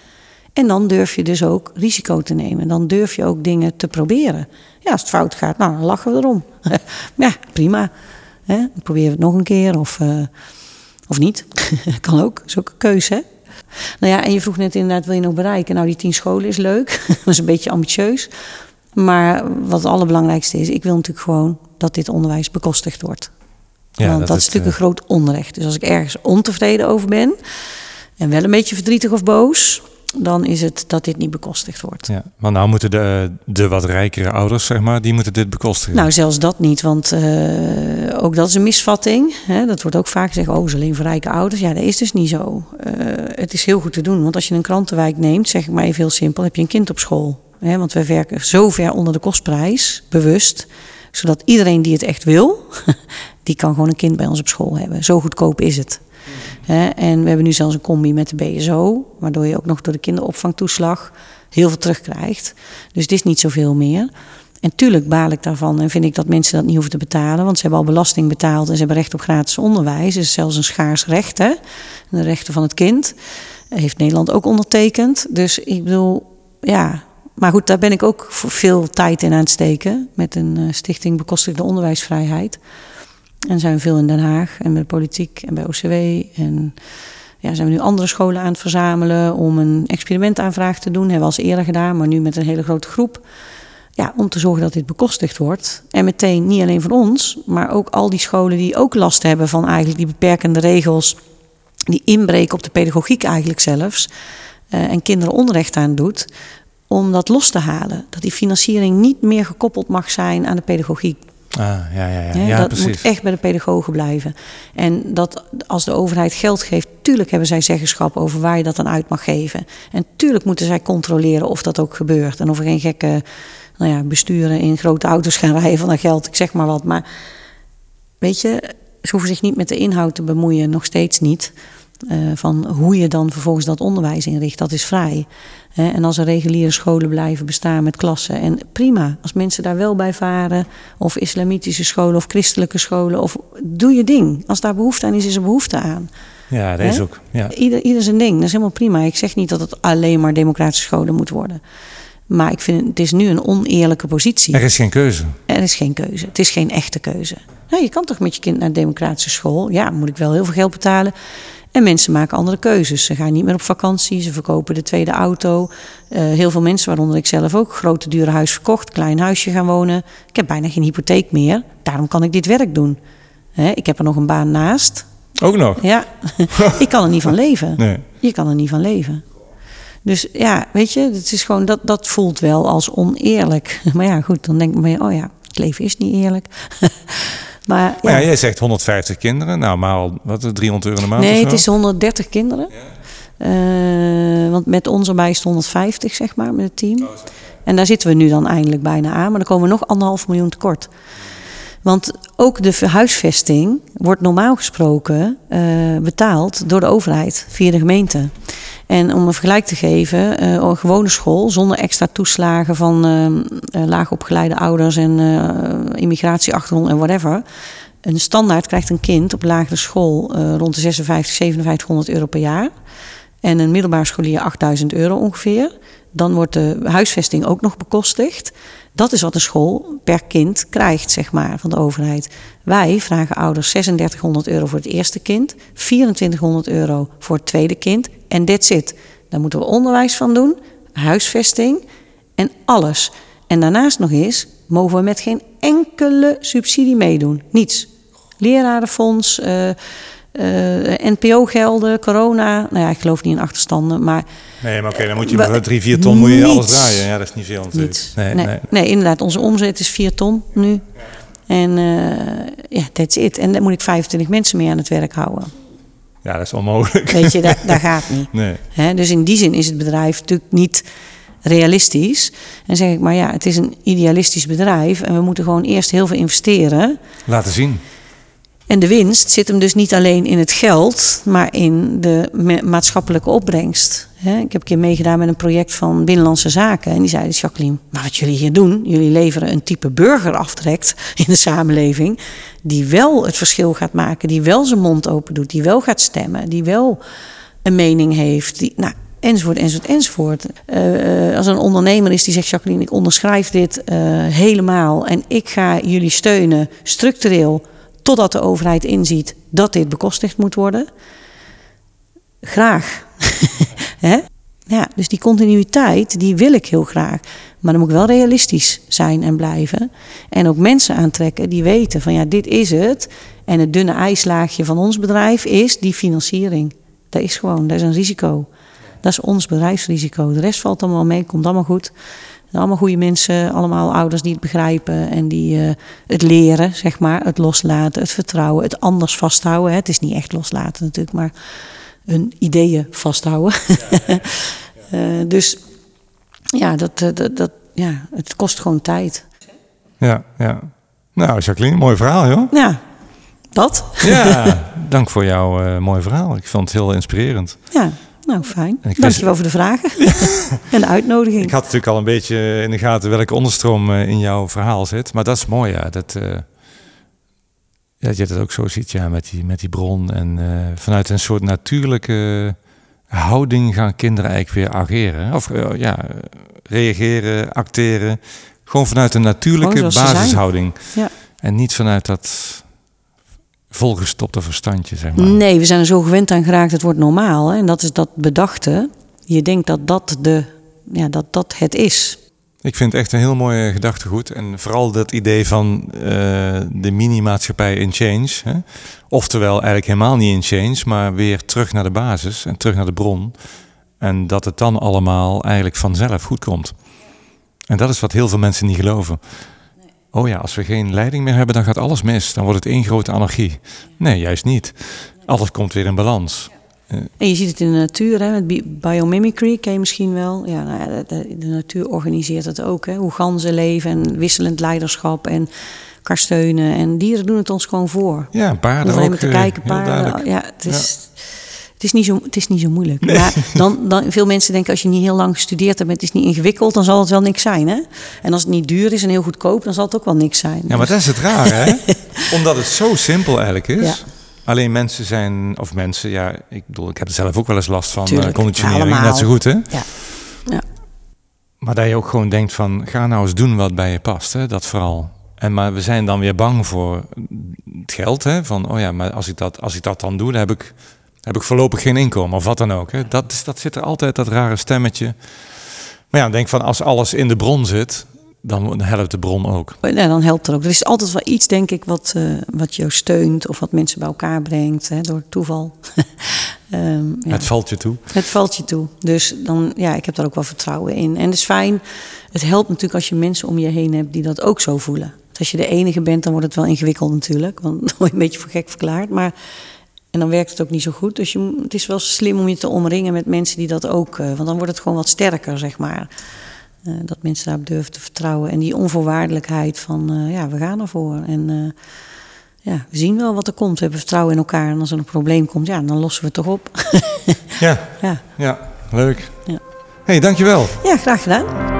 En dan durf je dus ook risico te nemen. Dan durf je ook dingen te proberen. Ja, als het fout gaat, nou, dan lachen we erom. ja, prima. Hè? Dan proberen we het nog een keer of, uh, of niet. kan ook, dat is ook een keuze. Hè? Nou ja, en je vroeg net inderdaad, wil je nog bereiken? Nou, die tien scholen is leuk. dat is een beetje ambitieus. Maar wat het allerbelangrijkste is, ik wil natuurlijk gewoon dat dit onderwijs bekostigd wordt. Ja, Want dat, is natuurlijk een groot onrecht. Dus als ik ergens ontevreden over ben en wel een beetje verdrietig of boos, dan is het dat dit niet bekostigd wordt. Ja, maar nou moeten de, de wat rijkere ouders, zeg maar, die moeten dit bekostigen. Nou, zelfs dat niet, want uh, ook dat is een misvatting. Hè? Dat wordt ook vaak gezegd, oh, ze alleen voor rijke ouders. Ja, dat is dus niet zo. Uh, het is heel goed te doen, want als je een krantenwijk neemt, zeg ik maar even heel simpel, heb je een kind op school. Hè? Want wij werken zo ver onder de kostprijs, bewust, zodat iedereen die het echt wil, die kan gewoon een kind bij ons op school hebben. Zo goedkoop is het. En we hebben nu zelfs een combi met de BSO, waardoor je ook nog door de kinderopvangtoeslag heel veel terugkrijgt. Dus het is niet zoveel meer. En tuurlijk baal ik daarvan en vind ik dat mensen dat niet hoeven te betalen, want ze hebben al belasting betaald en ze hebben recht op gratis onderwijs. Het is zelfs een schaars recht, hè? De rechten van het kind. Heeft Nederland ook ondertekend. Dus ik bedoel, ja. Maar goed, daar ben ik ook veel tijd in aan het steken met een uh, stichting Bekostigde Onderwijsvrijheid. En zijn we veel in Den Haag en bij de politiek en bij OCW. En ja, zijn we nu andere scholen aan het verzamelen om een experimentaanvraag te doen. Hebben we als eerder gedaan, maar nu met een hele grote groep. Ja, om te zorgen dat dit bekostigd wordt. En meteen niet alleen van ons, maar ook al die scholen die ook last hebben van eigenlijk die beperkende regels. Die inbreken op de pedagogiek eigenlijk zelfs. Uh, en kinderen onrecht aan doet. Om dat los te halen. Dat die financiering niet meer gekoppeld mag zijn aan de pedagogiek. Ah, ja, ja, ja. ja dat precies. moet echt bij de pedagogen blijven. En dat als de overheid geld geeft, tuurlijk hebben zij zeggenschap over waar je dat dan uit mag geven. En tuurlijk moeten zij controleren of dat ook gebeurt. En of er geen gekke nou ja, besturen in grote auto's gaan rijden van dat geld, ik zeg maar wat. Maar weet je, ze hoeven zich niet met de inhoud te bemoeien, nog steeds niet. Uh, van hoe je dan vervolgens dat onderwijs inricht, dat is vrij. Hè? En als er reguliere scholen blijven bestaan met klassen. En prima, als mensen daar wel bij varen, of islamitische scholen of christelijke scholen, of doe je ding. Als daar behoefte aan is, is er behoefte aan. Ja, dat is ook. Ja. Ieder, ieder zijn ding, dat is helemaal prima. Ik zeg niet dat het alleen maar democratische scholen moet worden. Maar ik vind het is nu een oneerlijke positie. Er is geen keuze. Er is geen keuze. Het is geen echte keuze. Nou, je kan toch met je kind naar een democratische school? Ja, moet ik wel heel veel geld betalen. En mensen maken andere keuzes. Ze gaan niet meer op vakantie, ze verkopen de tweede auto. Uh, heel veel mensen, waaronder ik zelf ook, grote dure huis verkocht, klein huisje gaan wonen. Ik heb bijna geen hypotheek meer, daarom kan ik dit werk doen. Hè, ik heb er nog een baan naast. Ook nog? Ja, ik kan er niet van leven. Nee. Je kan er niet van leven. Dus ja, weet je, het is gewoon, dat, dat voelt wel als oneerlijk. Maar ja, goed, dan denk ik me, oh ja, het leven is niet eerlijk. Maar, ja. maar ja, jij zegt 150 kinderen. Nou, maar wat is 300 euro een maand? Nee, het is 130 kinderen. Uh, want met ons erbij is het 150, zeg maar, met het team. Oh, en daar zitten we nu dan eindelijk bijna aan. Maar dan komen we nog anderhalf miljoen tekort. Want ook de huisvesting wordt normaal gesproken uh, betaald door de overheid via de gemeente. En om een vergelijk te geven, uh, een gewone school zonder extra toeslagen van uh, laagopgeleide ouders en immigratieachtergrond en whatever. Een standaard krijgt een kind op lagere school rond de 56, 5700 euro per jaar. En een middelbaar scholier 8000 euro ongeveer. Dan wordt de huisvesting ook nog bekostigd. Dat is wat een school per kind krijgt, zeg maar, van de overheid. Wij vragen ouders 3600 euro voor het eerste kind, 2400 euro voor het tweede kind en that's it. Daar moeten we onderwijs van doen, huisvesting en alles. En daarnaast nog eens mogen we met geen enkele subsidie meedoen. Niets. Lerarenfonds, uh, uh, NPO-gelden, corona. Nou ja, ik geloof niet in achterstanden, maar... Nee, maar oké, dan moet je met drie, vier ton moet je alles draaien. Ja, dat is niet veel natuurlijk. Nee, nee, nee. nee, inderdaad, onze omzet is 4 ton nu. Ja. En uh, ja, that's it. En dan moet ik 25 mensen mee aan het werk houden. Ja, dat is onmogelijk. Weet je, dat, dat gaat niet. Nee. He, dus in die zin is het bedrijf natuurlijk niet realistisch. En zeg ik, maar ja, het is een idealistisch bedrijf en we moeten gewoon eerst heel veel investeren. Laten zien. En de winst zit hem dus niet alleen in het geld, maar in de ma- maatschappelijke opbrengst. Ik heb een keer meegedaan met een project van Binnenlandse Zaken. En die zeiden, Jacqueline, maar wat jullie hier doen, jullie leveren een type burger aftrekt in de samenleving. Die wel het verschil gaat maken, die wel zijn mond open doet, die wel gaat stemmen, die wel een mening heeft. Die, nou, enzovoort, enzovoort, enzovoort. Eh, eh, als een ondernemer is die zegt, Jacqueline, ik onderschrijf dit eh, helemaal en ik ga jullie steunen structureel totdat de overheid inziet dat dit bekostigd moet worden. Graag. Hè? Ja, dus die continuïteit, die wil ik heel graag. Maar dan moet ik wel realistisch zijn en blijven. En ook mensen aantrekken die weten van ja, dit is het. En het dunne ijslaagje van ons bedrijf is die financiering. Dat is gewoon, dat is een risico. Dat is ons bedrijfsrisico. De rest valt allemaal mee, komt allemaal goed. Allemaal goede mensen, allemaal ouders die het begrijpen en die uh, het leren, zeg maar. Het loslaten, het vertrouwen, het anders vasthouden. Hè. Het is niet echt loslaten natuurlijk, maar hun ideeën vasthouden. Ja, ja, ja. uh, dus ja, dat, dat, dat, ja, het kost gewoon tijd. Ja, ja. Nou, Jacqueline, mooi verhaal, joh. Ja, dat. Ja, dank voor jouw uh, mooi verhaal. Ik vond het heel inspirerend. Ja, nou, fijn. Dankjewel voor de vragen en de uitnodiging. Ik had natuurlijk al een beetje in de gaten welke onderstroom uh, in jouw verhaal zit. Maar dat is mooi, ja. Dat, uh, ja, dat je dat ook zo ziet, ja, met die, met die bron. En uh, vanuit een soort natuurlijke houding gaan kinderen eigenlijk weer ageren. Of ja, reageren, acteren. Gewoon vanuit een natuurlijke basishouding. Ja. En niet vanuit dat volgestopte verstandje, zeg maar. Nee, we zijn er zo gewend aan geraakt, het wordt normaal. Hè? En dat is dat bedachte. Je denkt dat dat, de, ja, dat dat het is. Ik vind het echt een heel mooie gedachtegoed. En vooral dat idee van uh, de mini-maatschappij in change. Hè? Oftewel eigenlijk helemaal niet in change, maar weer terug naar de basis en terug naar de bron. En dat het dan allemaal eigenlijk vanzelf goed komt. En dat is wat heel veel mensen niet geloven. Oh ja, als we geen leiding meer hebben, dan gaat alles mis. Dan wordt het één grote anarchie. Nee, juist niet. Alles komt weer in balans. En je ziet het in de natuur, hè, met biomimicry, ken je misschien wel. Ja, nou ja de, de, natuur organiseert het ook. Hè, hoe ganzen leven en wisselend leiderschap en elkaar steunen. En dieren doen het ons gewoon voor. Ja, paarden ook. te kijken, paarden. Ja, het is... Ja. Is, niet zo, het is niet zo moeilijk. Nee. Maar dan, dan, veel mensen denken als je niet heel lang gestudeerd hebt, het is niet ingewikkeld, dan zal het wel niks zijn. Hè? En als het niet duur is en heel goedkoop, dan zal het ook wel niks zijn. Ja, maar dat is het raar, hè? Omdat het zo simpel eigenlijk is. Ja. Alleen mensen zijn, of mensen, ja, ik bedoel, ik heb er zelf ook wel eens last van uh, conditionering, ja, net zo goed, hè? Ja. ja. Maar dat je ook gewoon denkt van, ga nou eens doen wat bij je past, hè? Dat vooral. En maar we zijn dan weer bang voor het geld, hè? Van, oh ja, maar als ik dat, als ik dat dan doe, dan heb ik heb ik voorlopig geen inkomen of wat dan ook. Hè. Dat, dat zit er altijd, dat rare stemmetje. Maar ja, denk van als alles in de bron zit, dan helpt de bron ook. Ja, dan helpt er ook. Er is altijd wel iets, denk ik, wat, uh, wat jou steunt of wat mensen bij elkaar brengt hè, door toeval. um, ja. Het valt je toe. Het valt je toe. Dus dan, ja, ik heb daar ook wel vertrouwen in. En het is fijn. Het helpt natuurlijk als je mensen om je heen hebt die dat ook zo voelen. Als je de enige bent, dan wordt het wel ingewikkeld natuurlijk. Want dan word je een beetje voor gek verklaard. Maar en dan werkt het ook niet zo goed. Dus je, het is wel slim om je te omringen met mensen die dat ook. Uh, want dan wordt het gewoon wat sterker, zeg maar. Uh, dat mensen daarop durven te vertrouwen. En die onvoorwaardelijkheid van, uh, ja, we gaan ervoor. En ja, we zien wel wat er komt. We hebben vertrouwen in elkaar. En als er een probleem komt, ja, dan lossen we het toch op. ja. ja, ja, leuk. Ja. hey, dankjewel. Ja, graag gedaan.